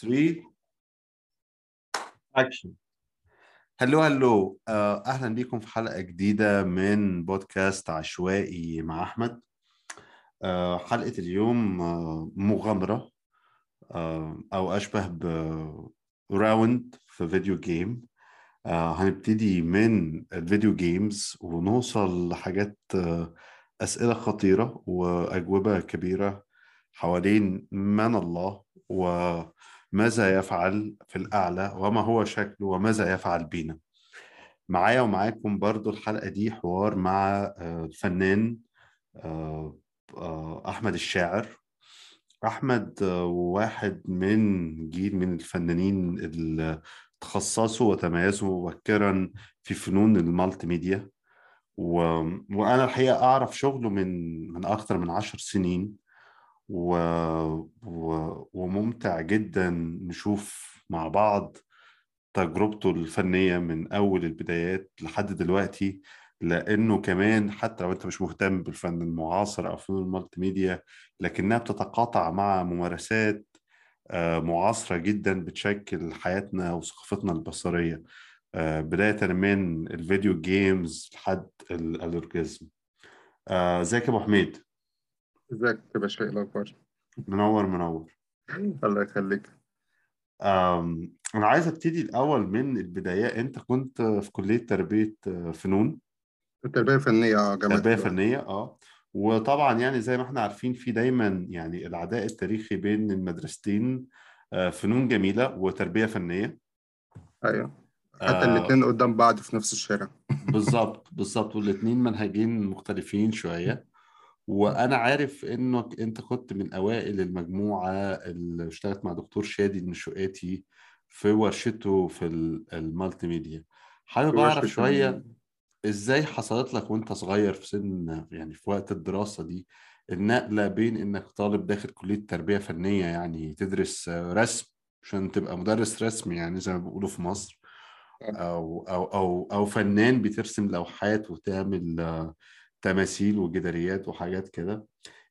3 action hello hello. آه، أهلا بيكم في حلقة جديدة من بودكاست عشوائي مع أحمد. آه، حلقة اليوم آه، مغامرة أو أشبه ب round في video game هنبتدي من ال video games ونوصل لحاجات أسئلة خطيرة وأجوبة كبيرة حوالين من الله وماذا يفعل في الأعلى وما هو شكله وماذا يفعل بينا؟ معايا ومعاكم برضو الحلقة دي حوار مع آه، الفنان آه، آه، أحمد الشاعر. أحمد واحد من جيل من الفنانين اللي تخصصوا وتميزوا مبكرا في فنون المالتي ميديا و... وأنا الحقيقة أعرف شغله من من أكثر من عشر سنين. و... و... وممتع جدا نشوف مع بعض تجربته الفنية من أول البدايات لحد دلوقتي لأنه كمان حتى لو أنت مش مهتم بالفن المعاصر أو فنون المالتي ميديا لكنها بتتقاطع مع ممارسات آه، معاصرة جدا بتشكل حياتنا وثقافتنا البصرية آه، بداية من الفيديو جيمز لحد ال- الأورجازم آه، ازيك يا أبو حميد؟ ازيك يا باشا؟ إيه الأخبار؟ منور منور. الله يخليك. أم، أنا عايز أبتدي الأول من البداية. أنت كنت في كلية تربية آه، فنون. التربيه الفنيه آه جامعة تربية حلوان فنية أه. وطبعا يعني زي ما إحنا عارفين في دايما يعني العداء التاريخي بين المدرستين آه، فنون جميلة وتربية فنية. أيوه. حتى آه، الاتنين قدام بعض في نفس الشارع. بالظبط بالظبط. والاتنين منهجين مختلفين شوية. وأنا عارف إنك أنت كنت من أوائل المجموعة اللي اشتغلت مع دكتور شادي النشؤاتي في ورشته في ال- المالتي ميديا. حابب شوية ال... إزاي حصلت لك وأنت صغير في سن يعني في وقت الدراسة دي النقلة بين إنك طالب داخل كلية تربية فنية يعني تدرس آه، رسم عشان تبقى مدرس رسم يعني زي ما بيقولوا في مصر أو أو أو أو فنان بترسم لوحات وتعمل آه، تماثيل وجداريات وحاجات كده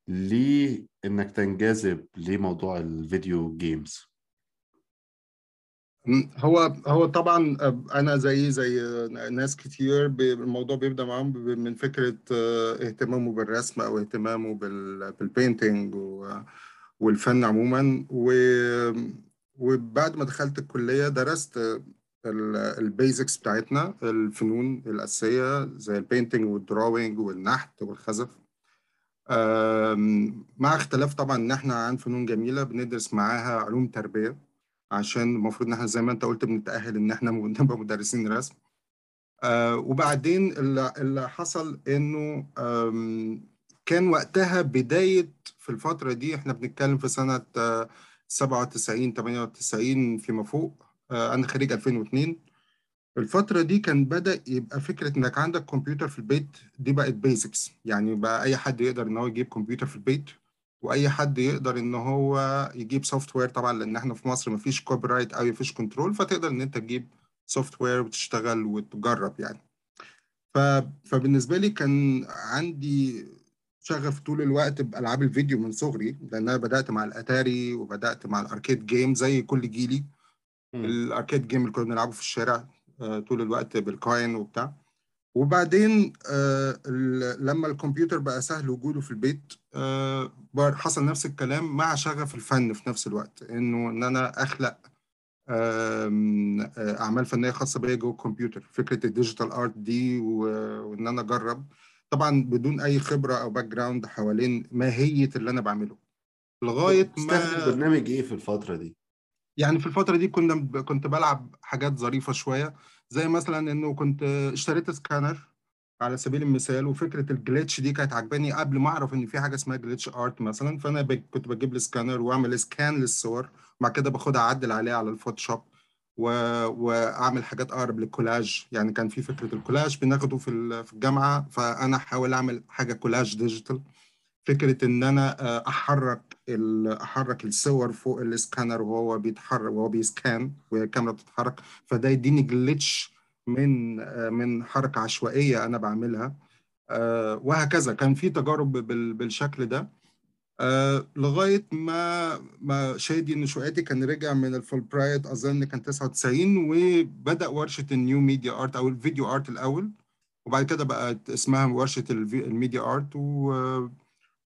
ليه إنك تنجذب لموضوع ال video games هو هو طبعا آه، أنا زي زي ناس كتير الموضوع بيبدأ معاهم من فكرة آه، اهتمامه بالرسم أو اهتمامه بال- بال painting و- والفن عموما. وبعد ما دخلت الكلية درست ال basics بتاعتنا الفنون الأساسية زي ال painting وال drawing والنحت والخزف. مع اختلاف طبعا إن إحنا عن فنون جميلة بندرس معاها علوم تربية عشان المفروض إن إحنا زي ما أنت قلت بنتأهل إن إحنا نبقى مدرسين رسم. آه وبعدين اللي, حصل إنه كان وقتها بداية في الفترة دي إحنا بنتكلم في سنة آه 97 98 فيما فوق. آه أنا خريج 2002 الفترة دي كان بدأ يبقى فكرة إنك عندك كمبيوتر في البيت دي بقت basics يعني بقى أي حد يقدر إن هو يجيب كمبيوتر في البيت وأي حد يقدر إن هو يجيب software طبعا لأن إحنا في مصر مفيش copyright أو مفيش control فتقدر إن أنت تجيب software وتشتغل وتجرب يعني. ف... فبالنسبة لي كان عندي شغف طول الوقت بألعاب الفيديو من صغري لأن أنا بدأت مع الأتاري وبدأت مع ال arcade game زي كل جيلي. ال arcade game اللي كنا بنلعبه في الشارع آه، طول الوقت بال coin وبتاع. وبعدين آه، لما الكمبيوتر بقى سهل وجوده في البيت آه، حصل نفس الكلام مع شغف الفن في نفس الوقت. إنه إن أنا أخلق أعمال فنية خاصة بيا جوه الكمبيوتر. فكرة ال digital art دي وإن أنا أجرب. طبعا بدون أي خبرة أو background حوالين ماهية اللي أنا بعمله. لغاية ما برنامج إيه في الفترة دي؟ يعني في الفترة دي كنا كنت بلعب حاجات ظريفة شوية زي مثلا إنه كنت اشتريت سكانر على سبيل المثال وفكرة ال glitch دي كانت عجباني قبل ما أعرف إن في حاجة اسمها glitch art مثلا فأنا ب- كنت بجيب السكانر وأعمل scan للصور وبعد كده باخدها أعدل عليها على ال Photoshop و... وأعمل حاجات أقرب للكولاج يعني كان في فكرة الكولاج بناخده في في الجامعة فأنا أحاول أعمل حاجة collage digital فكرة إن أنا آه، أحرك الصور فوق السكانر وهو بيتحرك وهو بي scan والكاميرا بتتحرك. فده يديني glitch من من حركة عشوائية أنا بعملها. آه، وهكذا. كان في تجارب بال- بالشكل ده. آه لغاية ما ما شادي النشواتي كان رجع من الفول برايت أظن كان 99 وبدأ ورشة ال new media art أو ال video art الأول وبعد كده بقت اسمها ورشة ال media art و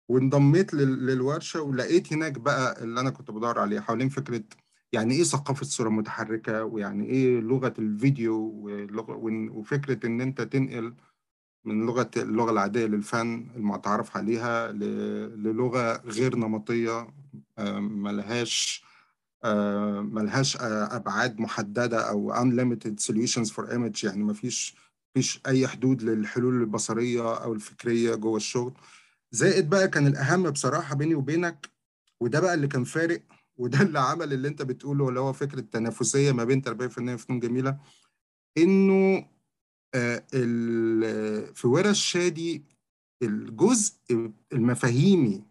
وانضميت لل- للورشة ولقيت هناك بقى اللي أنا كنت بدور عليه حوالين فكرة يعني إيه ثقافة الصورة المتحركه ويعني إيه لغة الفيديو وفكرة إن أنت تنقل من لغة اللغة العادية للفن المتعارف عليها للغة غير نمطية ملهاش ملهاش أبعاد محددة أو unlimited solutions for image يعني مفيش مفيش أي حدود للحلول البصرية أو الفكرية جوه الشغل. زائد بقى كان الأهم بصراحة بيني وبينك وده بقى اللي كان فارق وده اللي عمل اللي انت بتقوله اللي هو فكرة التنافسية ما بين تربية فنية وفنون جميلة إنه آه، في ورش شادي الجزء المفاهيمي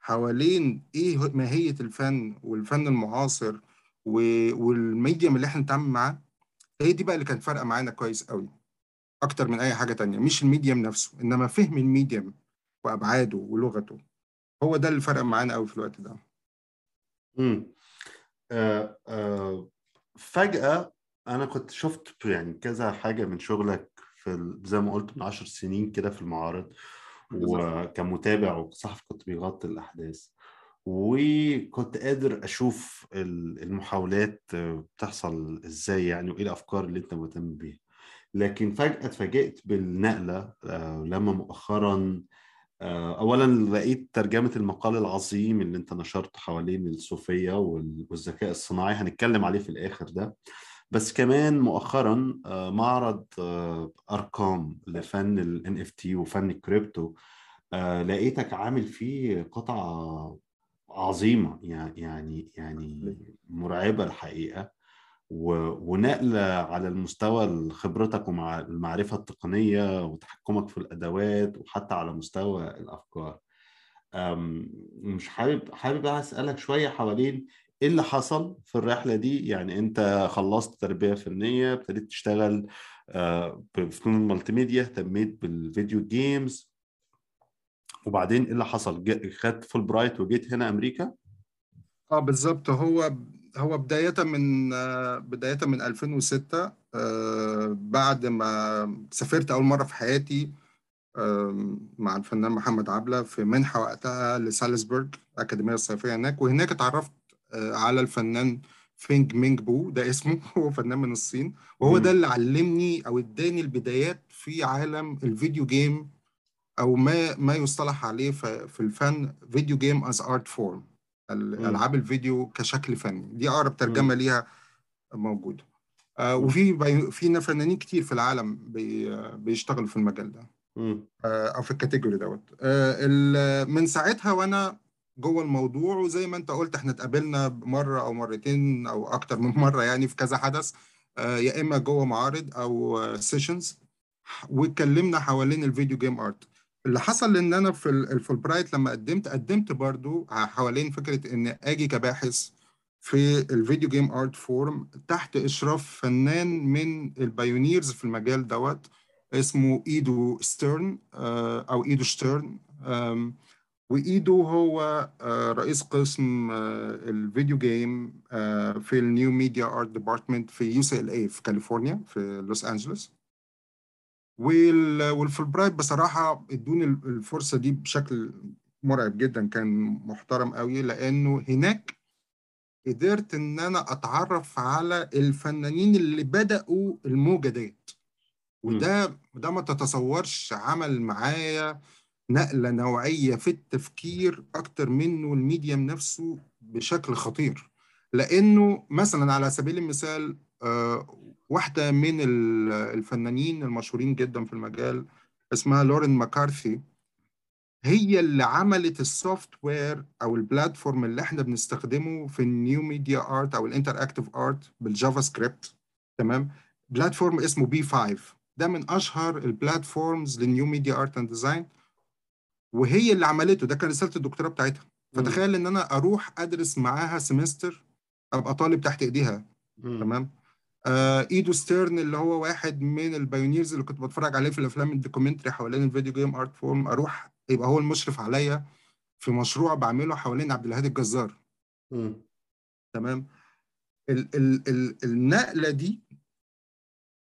حوالين إيه ماهية الفن والفن المعاصر وال medium اللي إحنا بنتعامل معاه هي دي بقى اللي كانت فارقة معانا كويس قوي أكتر من أي حاجة تانية مش ال medium نفسه إنما فهم ال medium وأبعاده ولغته. هو ده اللي فرق معانا قوي في الوقت ده. مم. آه آه فجأة أنا كنت شفت يعني كذا حاجة من شغلك في زي ما قلت من عشر سنين كده في المعارض وكمتابع وصحفي كنت بيغطي الأحداث. وكنت قادر أشوف ال- المحاولات بتحصل إزاي يعني وإيه الأفكار اللي أنت مهتم بيها. لكن فجأة اتفاجئت بالنقلة آه، لما مؤخرا اولا لقيت ترجمة المقال العظيم اللي أنت نشرته حوالين الصوفية وال- والذكاء الصناعي هنتكلم عليه في الآخر ده. بس كمان مؤخرا آه، معرض آه، أرقام لفن ال NFT وفن الكريبتو. آه، لقيتك عامل فيه قطعة عظيمة يعني يعني يعني مرعبة الحقيقة. و- ونقلة على المستوى خبرتك ومع المعرفة التقنية وتحكمك في الأدوات وحتى على مستوى الأفكار. مش حابب حابب أسألك شوية حوالين إيه اللي حصل في الرحلة دي؟ يعني أنت خلصت تربية فنية ابتديت تشتغل آه، في فنون ال multimedia اهتميت بال video games. وبعدين إيه اللي حصل؟ خدت فول برايت وجيت هنا أمريكا؟ آه بالظبط. هو هو بداية من آه، بداية من 2006 آه، بعد ما سافرت أول مرة في حياتي آم، مع الفنان محمد عبلة في منحة وقتها لسالزبورج الأكاديمية الصيفية هناك وهناك اتعرفت آه، على الفنان فينج مينج بو ده اسمه هو فنان من الصين وهو ده. اللي علمني أو اداني البدايات في عالم ال video game أو ما ما يصطلح عليه في في الفن video game as art form. ألعاب الفيديو كشكل فني. دي أقرب ترجمة. ليها موجودة. آه،. وفي في فنانين كتير في العالم بي بيشتغلوا في المجال ده. آه، أو في ال category دوت. آه، من ساعتها وأنا جوه الموضوع وزي ما أنت قلت إحنا اتقابلنا مرة أو مرتين أو أكتر من مرة يعني في كذا حدث. آه، يا إما جوه معارض أو sessions واتكلمنا حوالين ال video game art اللي حصل إن أنا في ال- الفولبرايت لما قدمت قدمت برضو حوالين فكرة إن آجي كباحث في ال video game art form تحت إشراف فنان من ال pioneers في المجال دوت اسمه إيدو ستيرن آه، أو إيدو شتيرن وإيدو هو آه، رئيس قسم آه، ال video game في ال new media art department في UCLA في كاليفورنيا في لوس أنجلوس. وال- والفولبرايت بصراحة ادوني الفرصة دي بشكل مرعب جدا كان محترم قوي لأنه هناك قدرت إن أنا أتعرف على الفنانين اللي بدأوا الموجة ديت. وده ده ما تتصورش عمل معايا نقلة نوعية في التفكير أكتر منه ال medium نفسه بشكل خطير لأنه مثلا على سبيل المثال واحدة من ال- الفنانين المشهورين جدا في المجال اسمها لورين ماكارثي. هي اللي عملت ال software أو ال platform اللي إحنا بنستخدمه في ال new media art أو ال interactive art بال JavaScript. تمام؟ platform اسمه P5 ده من أشهر ال platforms لل new media art and design. وهي اللي عملته. ده كان رسالة الدكتوراه بتاعتها. فتخيل إن أنا أروح أدرس معاها semester أبقى طالب تحت إيديها. تمام؟ إيدو ستيرن اللي هو واحد من ال pioneers اللي كنت بتفرج عليه في الأفلام ال documentary حوالين ال video game art form أروح يبقى هو المشرف عليا في مشروع بعمله حوالين عبد الهادي الجزار. مم. تمام؟ ال ال ال النقلة دي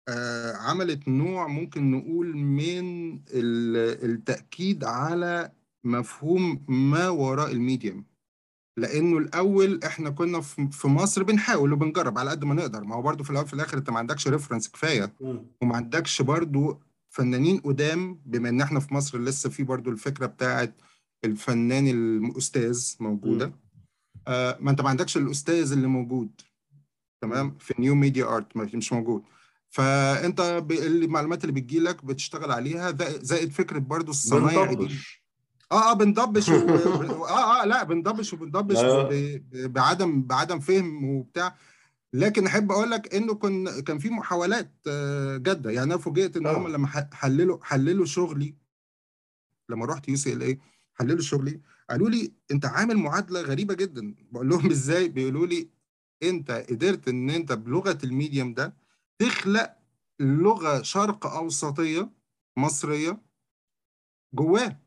آه عملت نوع ممكن نقول من ال- التأكيد على مفهوم ما وراء ال medium لأنه الأول إحنا كنا في في مصر بنحاول وبنجرب على قد ما نقدر. ما هو برضه في الأول في الآخر أنت ما عندكش reference كفاية. مم. وما عندكش برضه فنانين قدام بما إن إحنا في مصر لسه في برضه الفكرة بتاعت الفنان الأستاذ موجودة. مم. آه ما أنت ما عندكش الأستاذ اللي موجود. تمام؟ في new media art مش موجود. فأنت المعلومات اللي بتجيلك بتشتغل عليها زائد فكرة برضو الصنايع دي. آه آه بنضبش و... آه آه لا بنضبش وبنضبش لا. ب... بعدم بعدم فهم وبتاع. لكن أحب أقول لك إنه كن كان في محاولات آه، جادة. يعني أنا فوجئت إن هم طبعا. لما حللوا حللوا شغلي لما رحت UCLA حللوا شغلي قالوا لي أنت عامل معادلة غريبة جدا. بقول لهم إزاي؟ بيقولوا لي أنت قدرت إن أنت بلغة ال medium ده تخلق لغة شرق أوسطية مصرية جواه.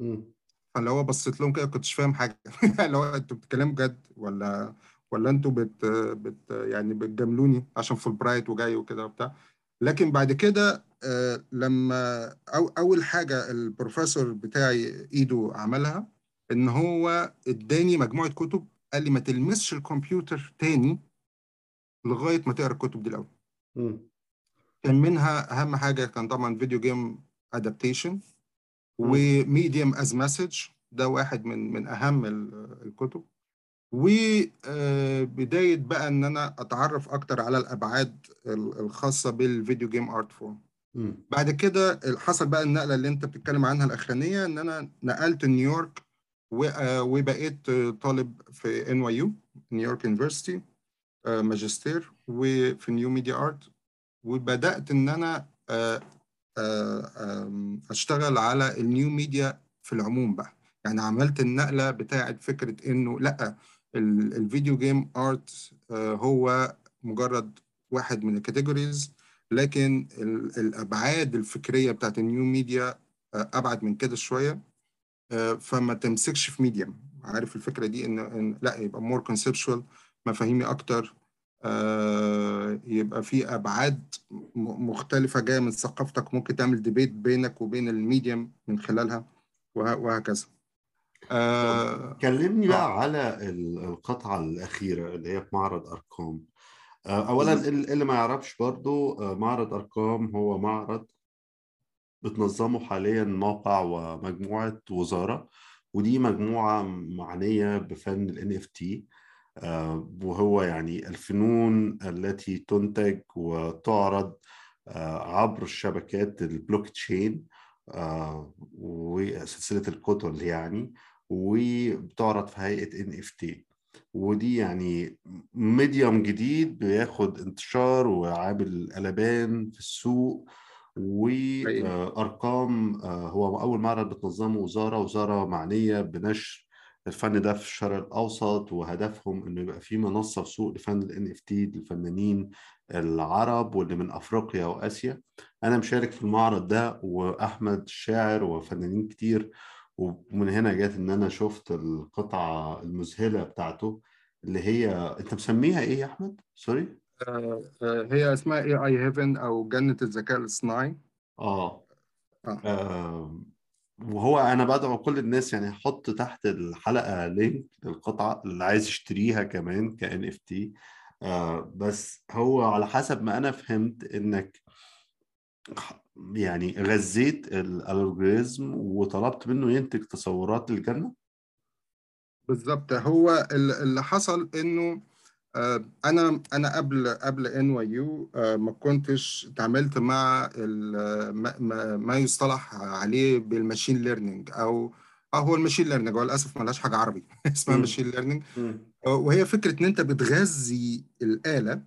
مم. فاللي هو بصيت لهم كده كنتش فاهم حاجة اللي هو أنتوا بتتكلموا جد ولا ولا أنتوا بت, بت يعني بتجاملوني عشان فول برايت وجاي وكده وبتاع لكن بعد كده آه، لما أو أول حاجة البروفيسور بتاعي إيدو عملها إن هو إداني مجموعة كتب قال لي ما تلمسش الكمبيوتر تاني لغاية ما تقرأ الكتب دي الأول. كان منها أهم حاجة كان طبعا video game adaptation. و medium is message ده واحد من من أهم ال- الكتب. وبدايه بقى إن أنا أتعرف أكتر على الأبعاد ال- الخاصة بال video game art form. بعد كده حصل بقى النقلة اللي أنت بتتكلم عنها الأخرانية إن أنا نقلت نيويورك آه، وبقيت آه، طالب في NYU New York University ماجستير وفي new media art. وبدأت إن أنا آه، آه، اشتغل على ال new media في العموم بقى. يعني عملت النقلة بتاعت فكرة إنه لأ ال- ال video game art آه، هو مجرد واحد من ال categories لكن ال- الأبعاد الفكرية بتاعت ال new media آه، أبعد من كده شوية. آه، فما تمسكش في medium عارف الفكرة دي ان إن لأ يبقى more conceptual مفاهيمي أكتر آه، يبقى في أبعاد مختلفة جاية من ثقافتك ممكن تعمل debate بينك وبين ال medium من خلالها وه- وهكذا. آه كلمني آه. بقى على ال- القطعة الأخيرة اللي هي في معرض أرقام. آه، أولا ال- اللي ما يعرفش برضو آه، معرض أرقام هو معرض بتنظمه حاليا موقع ومجموعة وزارة ودي مجموعة معنية بفن ال NFT آه، وهو يعني الفنون التي تنتج وتعرض آه، عبر الشبكات البلوك تشين آه، وسلسلة الكتل يعني وبتعرض في هيئة NFT ودي يعني medium جديد بياخد انتشار وعامل قلبان في السوق وأرقام هو أول معرض بتنظمه وزارة وزارة معنية بنشر الفن ده في الشرق الأوسط وهدفهم إنه يبقى في منصة في سوق لفن ال NFT للفنانين العرب واللي من أفريقيا وآسيا أنا مشارك في المعرض ده وأحمد الشاعر وفنانين كتير ومن هنا جات إن أنا شفت القطعة المذهلة بتاعته اللي هي أنت مسميها إيه يا أحمد؟ سوري؟ آه آه هي اسمها AI Heaven أو جنة الذكاء الاصطناعي آه آه. آه، وهو أنا بدعو كل الناس يعني حط تحت الحلقة link للقطعة اللي عايز يشتريها كمان ك NFT بس هو على حسب ما أنا فهمت إنك يعني غذيت ال algorithm وطلبت منه ينتج تصورات للجنة؟ بالظبط. هو ال- اللي حصل إنه أنا أنا قبل قبل NYU ما كنتش اتعاملت مع ما, ما, يصطلح عليه بال machine learning أو آه هو ال machine learning هو للأسف ملهاش حاجة عربي اسمها. machine learning مم. وهي فكرة إن أنت بتغذي الآلة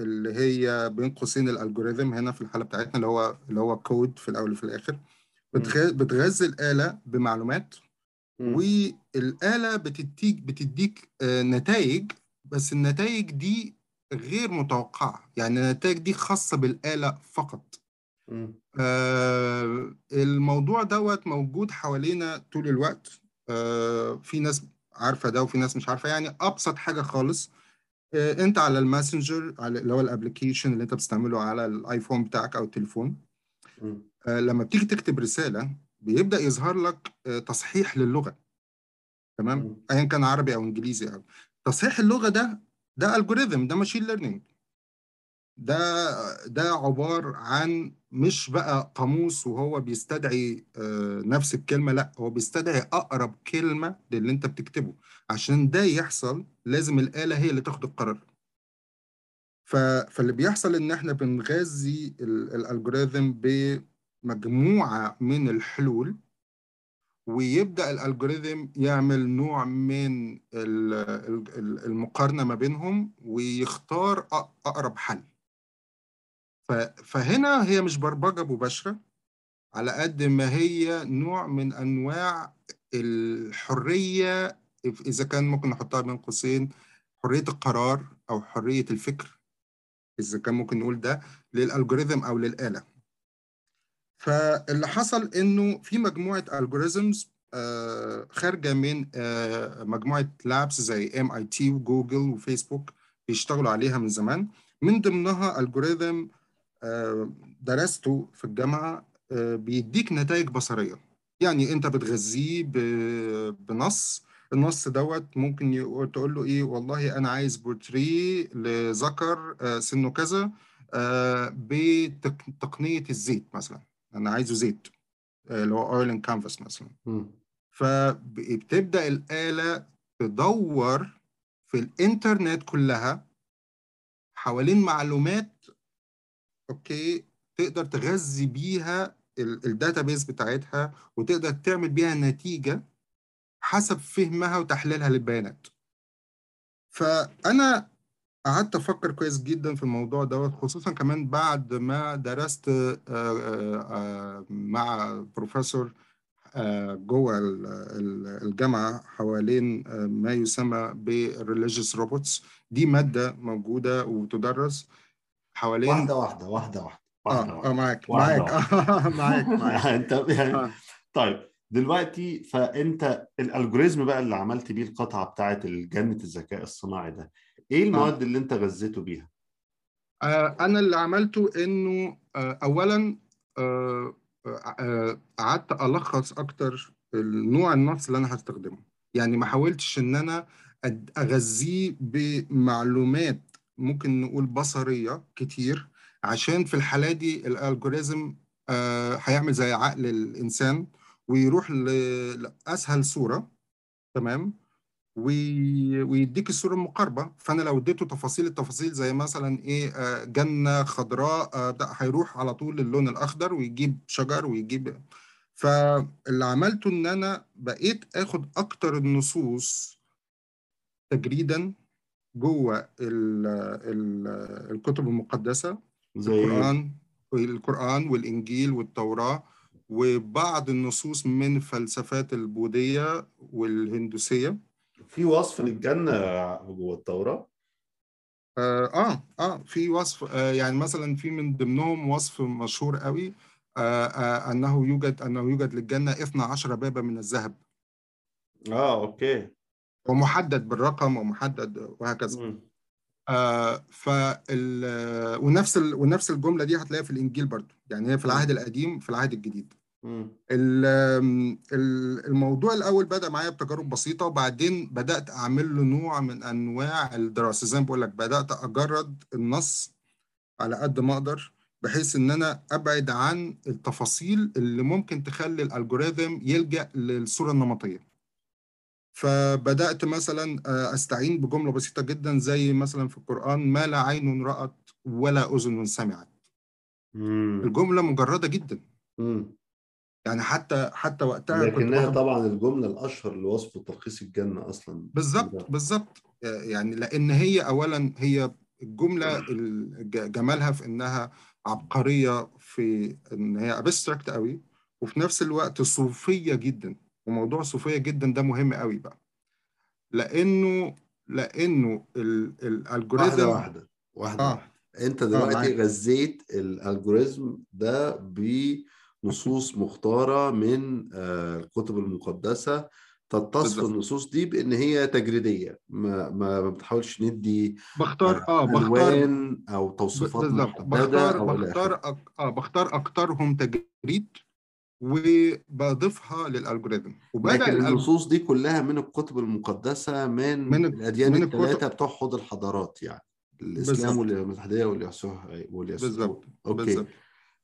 اللي هي بين قوسين ال algorithm هنا في الحالة بتاعتنا اللي هو اللي هو كود في الأول وفي الآخر بتغ- بتغذي الآلة بمعلومات مم. والآلة بتديك بتديك نتائج بس النتائج دي غير متوقعة يعني النتائج دي خاصة بالآلة فقط. آه، الموضوع دوت موجود حوالينا طول الوقت آه، في ناس عارفة ده وفي ناس مش عارفة يعني أبسط حاجة خالص آه، أنت على الماسنجر على اللي هو ال application اللي أنت بتستعمله على الآيفون بتاعك أو التليفون. آه، لما بتيجي تكتب رسالة بيبدأ يظهر لك آه، تصحيح للغة تمام. ايا كان عربي أو إنجليزي أو تصحيح اللغة ده ده الجوريزم ده ماشين ليرنينج ده ده عبارة عن مش بقى قاموس وهو بيستدعي آه، نفس الكلمة لا هو بيستدعي أقرب كلمة للي أنت بتكتبه عشان ده يحصل لازم الآلة هي اللي تاخد القرار. فاللي بيحصل إن إحنا بنغذي ال- الألجوريثم بمجموعة من الحلول ويبدأ الألجوريثم يعمل نوع من ال- ال- ال- المقارنة ما بينهم ويختار أقرب حل. فهنا هي مش برمجة مباشرة على قد ما هي نوع من أنواع الحرية إذا كان ممكن نحطها بين قوسين حرية القرار أو حرية الفكر إذا كان ممكن نقول ده لل algorithm أو للآلة. فاللي حصل إنه في مجموعة algorithms خارجة من آه، مجموعة labs زي MIT وجوجل وفيسبوك بيشتغلوا عليها من زمان. من ضمنها algorithm آه، درسته في الجامعة آه، بيديك نتائج بصرية. يعني أنت بتغذيه بنص. النص دوت ممكن تقول له إيه والله أنا عايز بورتري لذكر آه، سنه كذا آه، بتقنية الزيت مثلا. أنا عايزه زيت آه، اللي هو oil and canvas مثلا مم. فبتبدأ الآلة تدور في الإنترنت كلها حوالين معلومات okay تقدر تغذي بيها ال database بتاعتها وتقدر تعمل بيها نتيجة حسب فهمها وتحليلها للبيانات فأنا قعدت أفكر كويس جدا في الموضوع دوت خصوصا كمان بعد ما درست آه، آه، آه، مع بروفيسور جوه ال- ال- الجامعة حوالين ما يسمى بال religious robots دي مادة موجودة وتدرس حوالين واحدة واحدة واحدة واحدة آه آه معاك معاك معاك معاك. انت يعني طيب دلوقتي فأنت الالجوريزم بقى اللي عملت بيه القطعة بتاعت جنه الذكاء الصناعي ده إيه آه المواد اللي أنت غذيته بيها؟ آه، أنا اللي عملته إنه آه، اولا آه، قعدت ألخص أكتر النوع النص اللي أنا هستخدمه. يعني ما حاولتش إن أنا أغذيه بمعلومات ممكن نقول بصرية كتير عشان في الحالة دي الالجوريزم هيعمل زي عقل الإنسان ويروح لأسهل صورة. تمام؟ ويديك الصورة المقاربة فأنا لو اديته تفاصيل التفاصيل زي مثلا إيه آه، جنة خضراء آه، ده هيروح على طول للون الأخضر ويجيب شجر ويجيب فاللي عملته إن أنا بقيت آخد أكتر النصوص تجريدا جوه ال ال الكتب المقدسة زي إيه؟ القرآن القرآن والإنجيل والتوراة وبعض النصوص من فلسفات البوذية والهندوسية في وصف للجنة جوه التوراه؟ آه آه في وصف آه يعني مثلا في من ضمنهم وصف مشهور قوي آه آه أنه يوجد أنه يوجد للجنة 12 بابا من الذهب آه أوكي ومحدد بالرقم ومحدد وهكذا. آه فال آه، ونفس ال ونفس الجملة دي هتلاقيها في الإنجيل برضو يعني هي في العهد. القديم في العهد الجديد الموضوع الأول بدأ معايا بتجارب بسيطة وبعدين بدأت أعمل له نوع من أنواع الدراسة. زي ما بقول لك بدأت أجرد النص على قد ما أقدر بحيث إن أنا أبعد عن التفاصيل اللي ممكن تخلي الألجوريثم يلجأ للصورة النمطية. فبدأت مثلا آه، أستعين بجملة بسيطة جدا زي مثلا في القرآن ما لا عين رأت ولا أذن سمعت. مم. الجملة مجردة جدا. مم. يعني حتى حتى وقتها لكنها طبعا الجملة الأشهر لوصف تلخيص الجنة أصلا. بالظبط بالظبط. يعني لأن هي اولا هي الجملة الج- جمالها في إنها عبقرية في إن هي ابستراكت قوي وفي نفس الوقت صوفية جدا. وموضوع صوفية جدا ده مهم قوي بقى. لأنه لأنه ال- واحدة واحدة واحدة. واحدة أنت آه دلوقتي معاك. غذيت الالجوريزم ده بنصوص مختارة من آه، الكتب المقدسة تتصف. النصوص دي بإن هي تجريدية ما ما بتحاولش ندي بختار آه بختار ألوان أو توصيفات بختار إلى بختار أك... آه بختار أكترهم تجريد وبضيفها للالجوريثم وبدأ لكن. النصوص دي كلها من الكتب المقدسة من, من الأديان من الثلاثه الكتب بتوع حوض الحضارات يعني الإسلام والمسيحيه واليسوع واليسوع. بالظبط أوكي. بالظبط.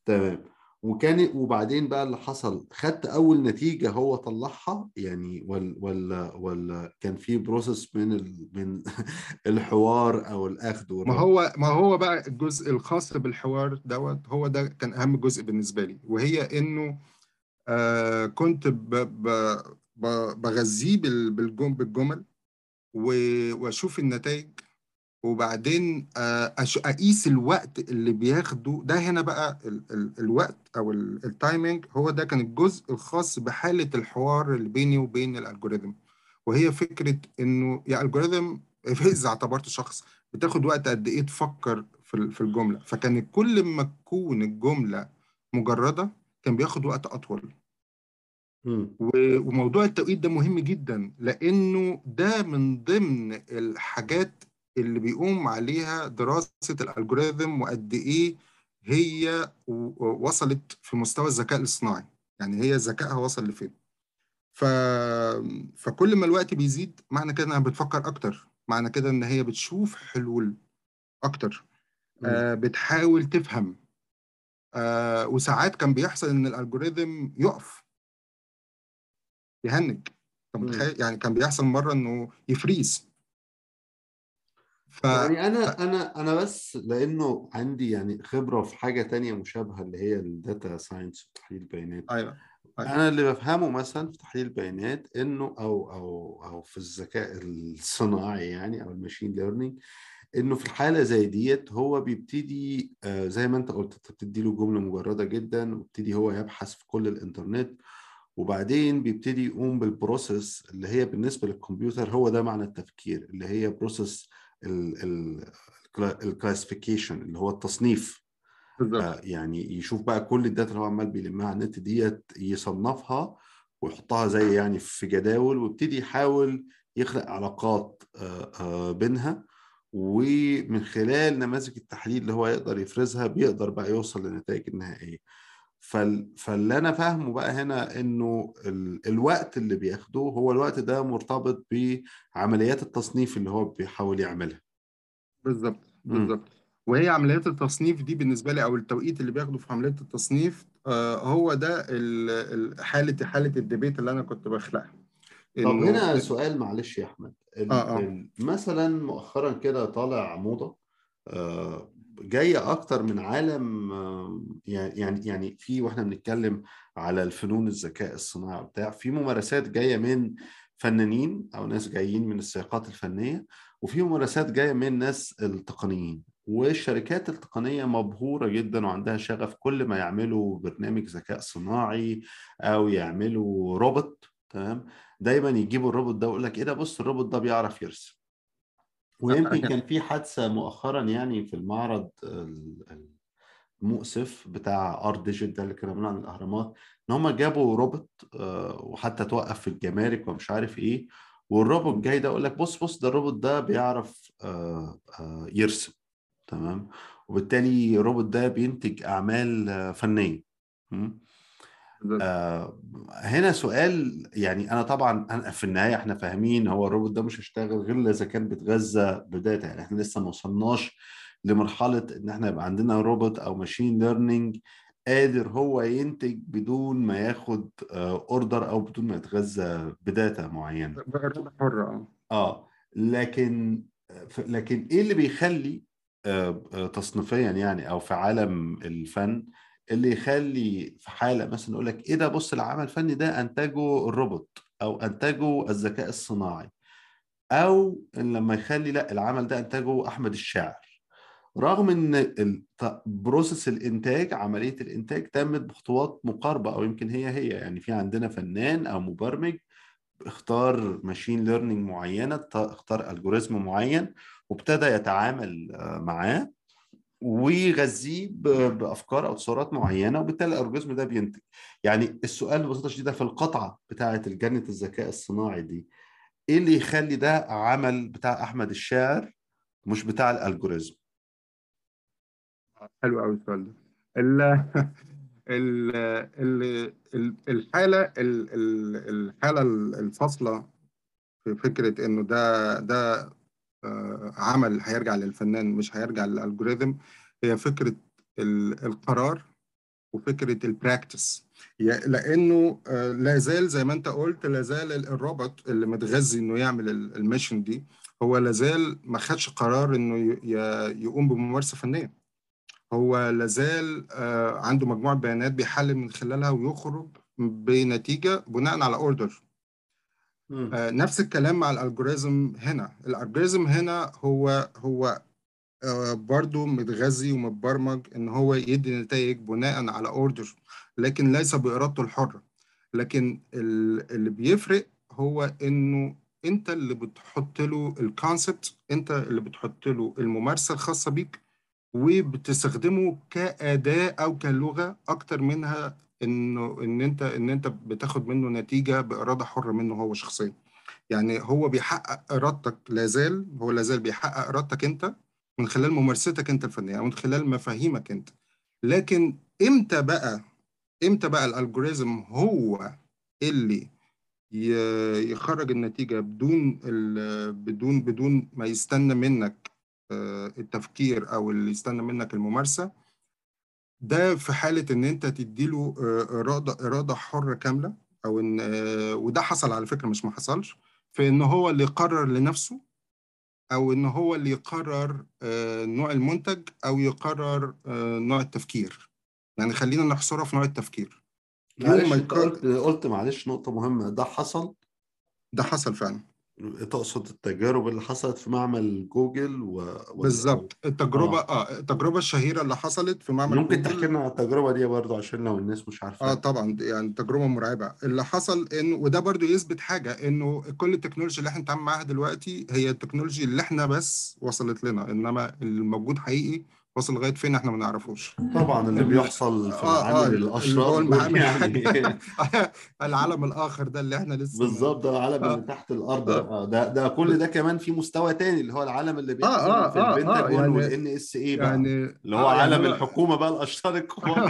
تمام. وكان وبعدين بقى اللي حصل خدت أول نتيجة هو طلعها يعني ولا ولا ولا كان في process من ال... من الحوار أو الأخذ ما هو ما هو بقى الجزء الخاص بالحوار دوت هو ده كان أهم جزء بالنسبة لي وهي إنه آه كنت ب... ب... ب... بغذيه بال... بالجم... بالجمل. وأشوف النتائج وبعدين آه، أقيس الوقت اللي بياخده. ده هنا بقى ال ال الوقت أو ال- timing هو ده كان الجزء الخاص بحالة الحوار اللي بيني وبين ال algorithm وهي فكرة إنه يا algorithm إذا اعتبرت شخص بتاخد وقت قد إيه تفكر في ال- في الجملة. فكان كل ما تكون الجملة مجردة كان بياخد وقت أطول. وموضوع التوقيت ده مهم جدا لأنه ده من ضمن الحاجات اللي بيقوم عليها دراسة الألجوريثم وقد إيه هي وصلت في مستوى الذكاء الاصطناعي. يعني هي ذكائها وصل لفين. ف... فكل ما الوقت بيزيد معنى كده إنها بتفكر أكتر. معنى كده إن هي بتشوف حلول أكتر. مم. آه بتحاول تفهم. آه وساعات كان بيحصل إن الألجوريثم يقف. يهنج. أنت. متخيل؟ يعني كان بيحصل مرة إنه ي freeze. ف يعني ف- أنا أنا أنا بس لأنه عندي يعني خبرة في حاجة تانية مشابهة اللي هي ال data science وتحليل البيانات. أيوه أيوه. أنا اللي بفهمه مثلا في تحليل البيانات إنه أو أو أو في الذكاء الصناعي يعني أو ال machine learning إنه في الحالة زي ديت هو بيبتدي آه، زي ما أنت قلت أنت بتدي له جملة مجردة جدا وبيبتدي هو يبحث في كل الإنترنت وبعدين بيبتدي يقوم بال process اللي هي بالنسبة للكمبيوتر هو ده معنى التفكير اللي هي process ال classification اللي هو التصنيف. آه، يعني يشوف بقى كل ال data اللي هو عمال بيلمها على النت ديت يصنفها ويحطها زي يعني في جداول ويبتدي يحاول يخلق علاقات آه، آه، بينها. ومن خلال نماذج التحليل اللي هو يقدر يفرزها بيقدر بقى يوصل للنتائج النهائية. فال... فاللي أنا فاهمه بقى هنا إنه ال... الوقت اللي بياخده هو الوقت ده مرتبط بعمليات التصنيف اللي هو بيحاول يعملها. بالظبط. بالظبط. وهي عمليات التصنيف دي بالنسبة لي أو التوقيت اللي بياخده في عمليه التصنيف آه هو ده ال- ال- حالة حالة الديبيت اللي أنا كنت بخلقها. طب هنا سؤال معلش يا أحمد. آه. ال... مثلا مؤخرا كده طالع موضة آه، جاية أكتر من عالم آه، يعني يعني في وإحنا بنتكلم على الفنون الذكاء الصناعي وبتاع في ممارسات جاية من فنانين أو ناس جايين من السياقات الفنية وفي ممارسات جاية من ناس التقنيين. والشركات التقنية مبهورة جدا وعندها شغف كل ما يعملوا برنامج ذكاء صناعي أو يعملوا روبوت تمام؟ دايما يجيبوا الروبوت ده ويقول لك إيه ده؟ بص الروبوت ده بيعرف يرسم. ويمكن كان في حادثة مؤخرا يعني في المعرض ال- المؤسف بتاع Art D'Égypte ده اللي كنا بنعمل الأهرامات إن هم جابوا روبوت آه، وحتى توقف في الجمارك ومش عارف إيه والروبوت جاي ده يقول لك بص بص ده الروبوت ده بيعرف آه، آه، يرسم تمام؟ وبالتالي الروبوت ده بينتج أعمال فنية آه، هنا سؤال يعني أنا طبعا أنا في النهاية إحنا فاهمين هو الروبوت ده مش هيشتغل غير إذا كان بيتغذى ب data يعني إحنا لسه ما وصلناش لمرحلة إن إحنا يبقى عندنا روبوت أو machine learning قادر هو ينتج بدون ما ياخد order أو بدون ما يتغذى ب data معينة. بإرادة حرة آه. لكن لكن إيه اللي بيخلي آه، آه، تصنيفيا يعني أو في عالم الفن اللي يخلي في حالة مثلا يقول لك إيه ده بص العمل الفني ده انتجه الروبوت أو انتجه الذكاء الصناعي. أو لما يخلي لأ العمل ده انتجه أحمد الشاعر. رغم إن process الإنتاج عملية الإنتاج تمت بخطوات مقاربة أو يمكن هي هي يعني في عندنا فنان أو مبرمج اختار machine learning معينة اختار algorithm معين وابتدى يتعامل آه، معاه. ويغذيه بأفكار أو تصورات معينة وبالتالي ال algorithm ده بينتج. يعني السؤال ببساطة شديدة في القطعة بتاعة الجنه الذكاء الصناعي دي. إيه اللي يخلي ده عمل بتاع أحمد الشاعر مش بتاع الألجوريزم؟ حلو قوي السؤال ده. ال ال ال ال- الحالة ال- ال- الحالة الفاصلة في فكرة إنه ده ده عمل هيرجع للفنان مش هيرجع للالجوريثم هي فكرة ال- القرار وفكرة البراكتس لأنه آه، لا زال زي ما أنت قلت لا زال ال- الروبوت اللي متغذي إنه يعمل ال- ال mission دي هو لا زال ما خدش قرار ي- يقوم بممارسة فنية هو لا زال آه، عنده مجموعة بيانات بيحلل من خلالها ويخرج بنتيجة بناء على order. آه، نفس الكلام مع ال algorithm هنا. ال algorithm هنا هو هو آه، برضو متغذي ومتبرمج إن هو يدي نتائج بناء على order لكن ليس بإرادته الحرة. لكن ال- اللي بيفرق هو إنه أنت اللي بتحط له الكونسبت أنت اللي بتحط له الممارسة الخاصة بيك وبتستخدمه كأداة أو كلغة أكتر منها إنه إن أنت إن أنت بتاخد منه نتيجة بإرادة حرة منه هو شخصيا. يعني هو بيحقق إرادتك لازال هو لازال بيحقق إرادتك أنت من خلال ممارستك أنت الفنية أو من خلال مفاهيمك أنت. لكن إمتى بقى إمتى بقى الالجوريزم هو اللي يخرج النتيجة بدون بدون بدون ما يستنى منك آه، التفكير أو اللي يستنى منك الممارسة؟ ده في حالة إن أنت تديله آه، إرادة إرادة حرة كاملة أو إن آه، وده حصل على فكرة مش ما حصلش في إن هو اللي يقرر لنفسه أو إن هو اللي يقرر آه، نوع المنتج أو يقرر نوع التفكير. يعني خلينا نحصرها في نوع التفكير. معلش قلت قلت معلش نقطة مهمة ده حصل؟ ده حصل فعلا. تقصد التجارب اللي حصلت في معمل جوجل و... بالظبط. التجربة آه. آه التجربة الشهيرة اللي حصلت في معمل ممكن تحكي لنا عن التجربة دي برضو عشان لو الناس مش آه عارفاها طبعا يعني تجربة مرعبة. اللي حصل انه وده برضو يثبت حاجة إنه كل التكنولوجيا اللي إحنا بنتعامل معاها دلوقتي هي التكنولوجيا اللي إحنا بس وصلت لنا إنما الموجود حقيقي وصل لغاية فين إحنا ما نعرفوش. طبعا اللي ال- بيحصل في العالم اللي الأشراف دول المعامل يعني العالم الآخر ده اللي إحنا لسه بالظبط ده العالم اللي آه تحت الأرض آه. بقى ده ده كل ده كمان في مستوى تاني اللي هو العالم اللي بيحصل في آه, آه البنتاجون يعني والإن إس اي بقى يعني اللي هو آه يعني عالم أنا الحكومة بقى الأشرار الكبار.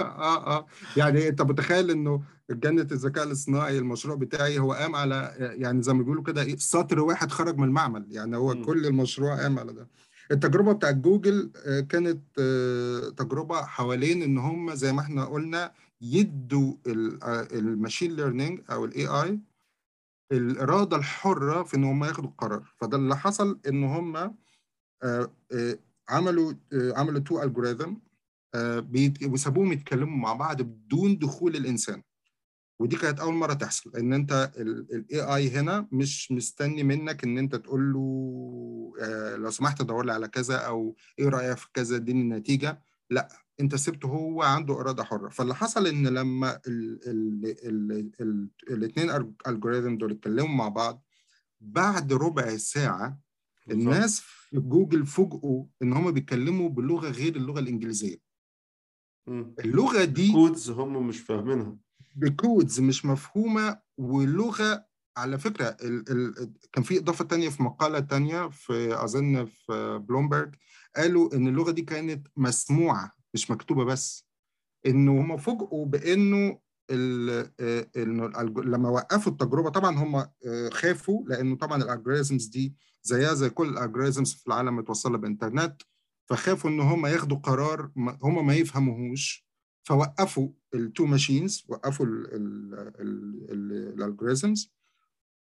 آه آه. يعني أنت متخيل إنه جنة الذكاء الاصطناعي المشروع بتاعي هو قام على يعني زي ما بيقولوا كده إيه سطر واحد خرج من المعمل. يعني هو مم. كل المشروع قام على ده. التجربة بتاعت جوجل آه، كانت آه، تجربة حوالين إن هم زي ما إحنا قلنا يدوا ال machine learning أو ال AI الإرادة الحرة في إن هم ياخدوا القرار. فده اللي حصل إن هم آه، آه، عملوا آه، عملوا two algorithm وسابوهم يتكلموا مع بعض بدون دخول الإنسان. ودي كانت أول مرة تحصل إن أنت ال AI هنا مش مستني منك إن أنت تقول له آه، لو سمحت دور لي على كذا أو إيه رأيك في كذا إديني النتيجة. لأ أنت سبته هو عنده إرادة حرة. فاللي حصل إن لما الاثنين algorithm دول اتكلموا مع بعض بعد ربع ساعة الناس في جوجل فوجئوا إن هم بيتكلموا بلغة غير اللغة الإنجليزية. اللغة دي codes هم مش فاهمينها. ب codes مش مفهومة ولغة على فكرة ال ال كان في إضافة تانية في مقالة تانية في أظن في بلومبرج قالوا إن اللغة دي كانت مسموعة مش مكتوبة بس. إنه هم فوجئوا بإنه آه، لما وقفوا التجربة طبعا هم آه، خافوا لأنه طبعا ال algorithms دي زيها زي كل ال algorithms في العالم متوصلة بإنترنت فخافوا إن هم ياخدوا قرار هم ما يفهموهوش. فوقفوا ال two machines وقفوا ال algorithms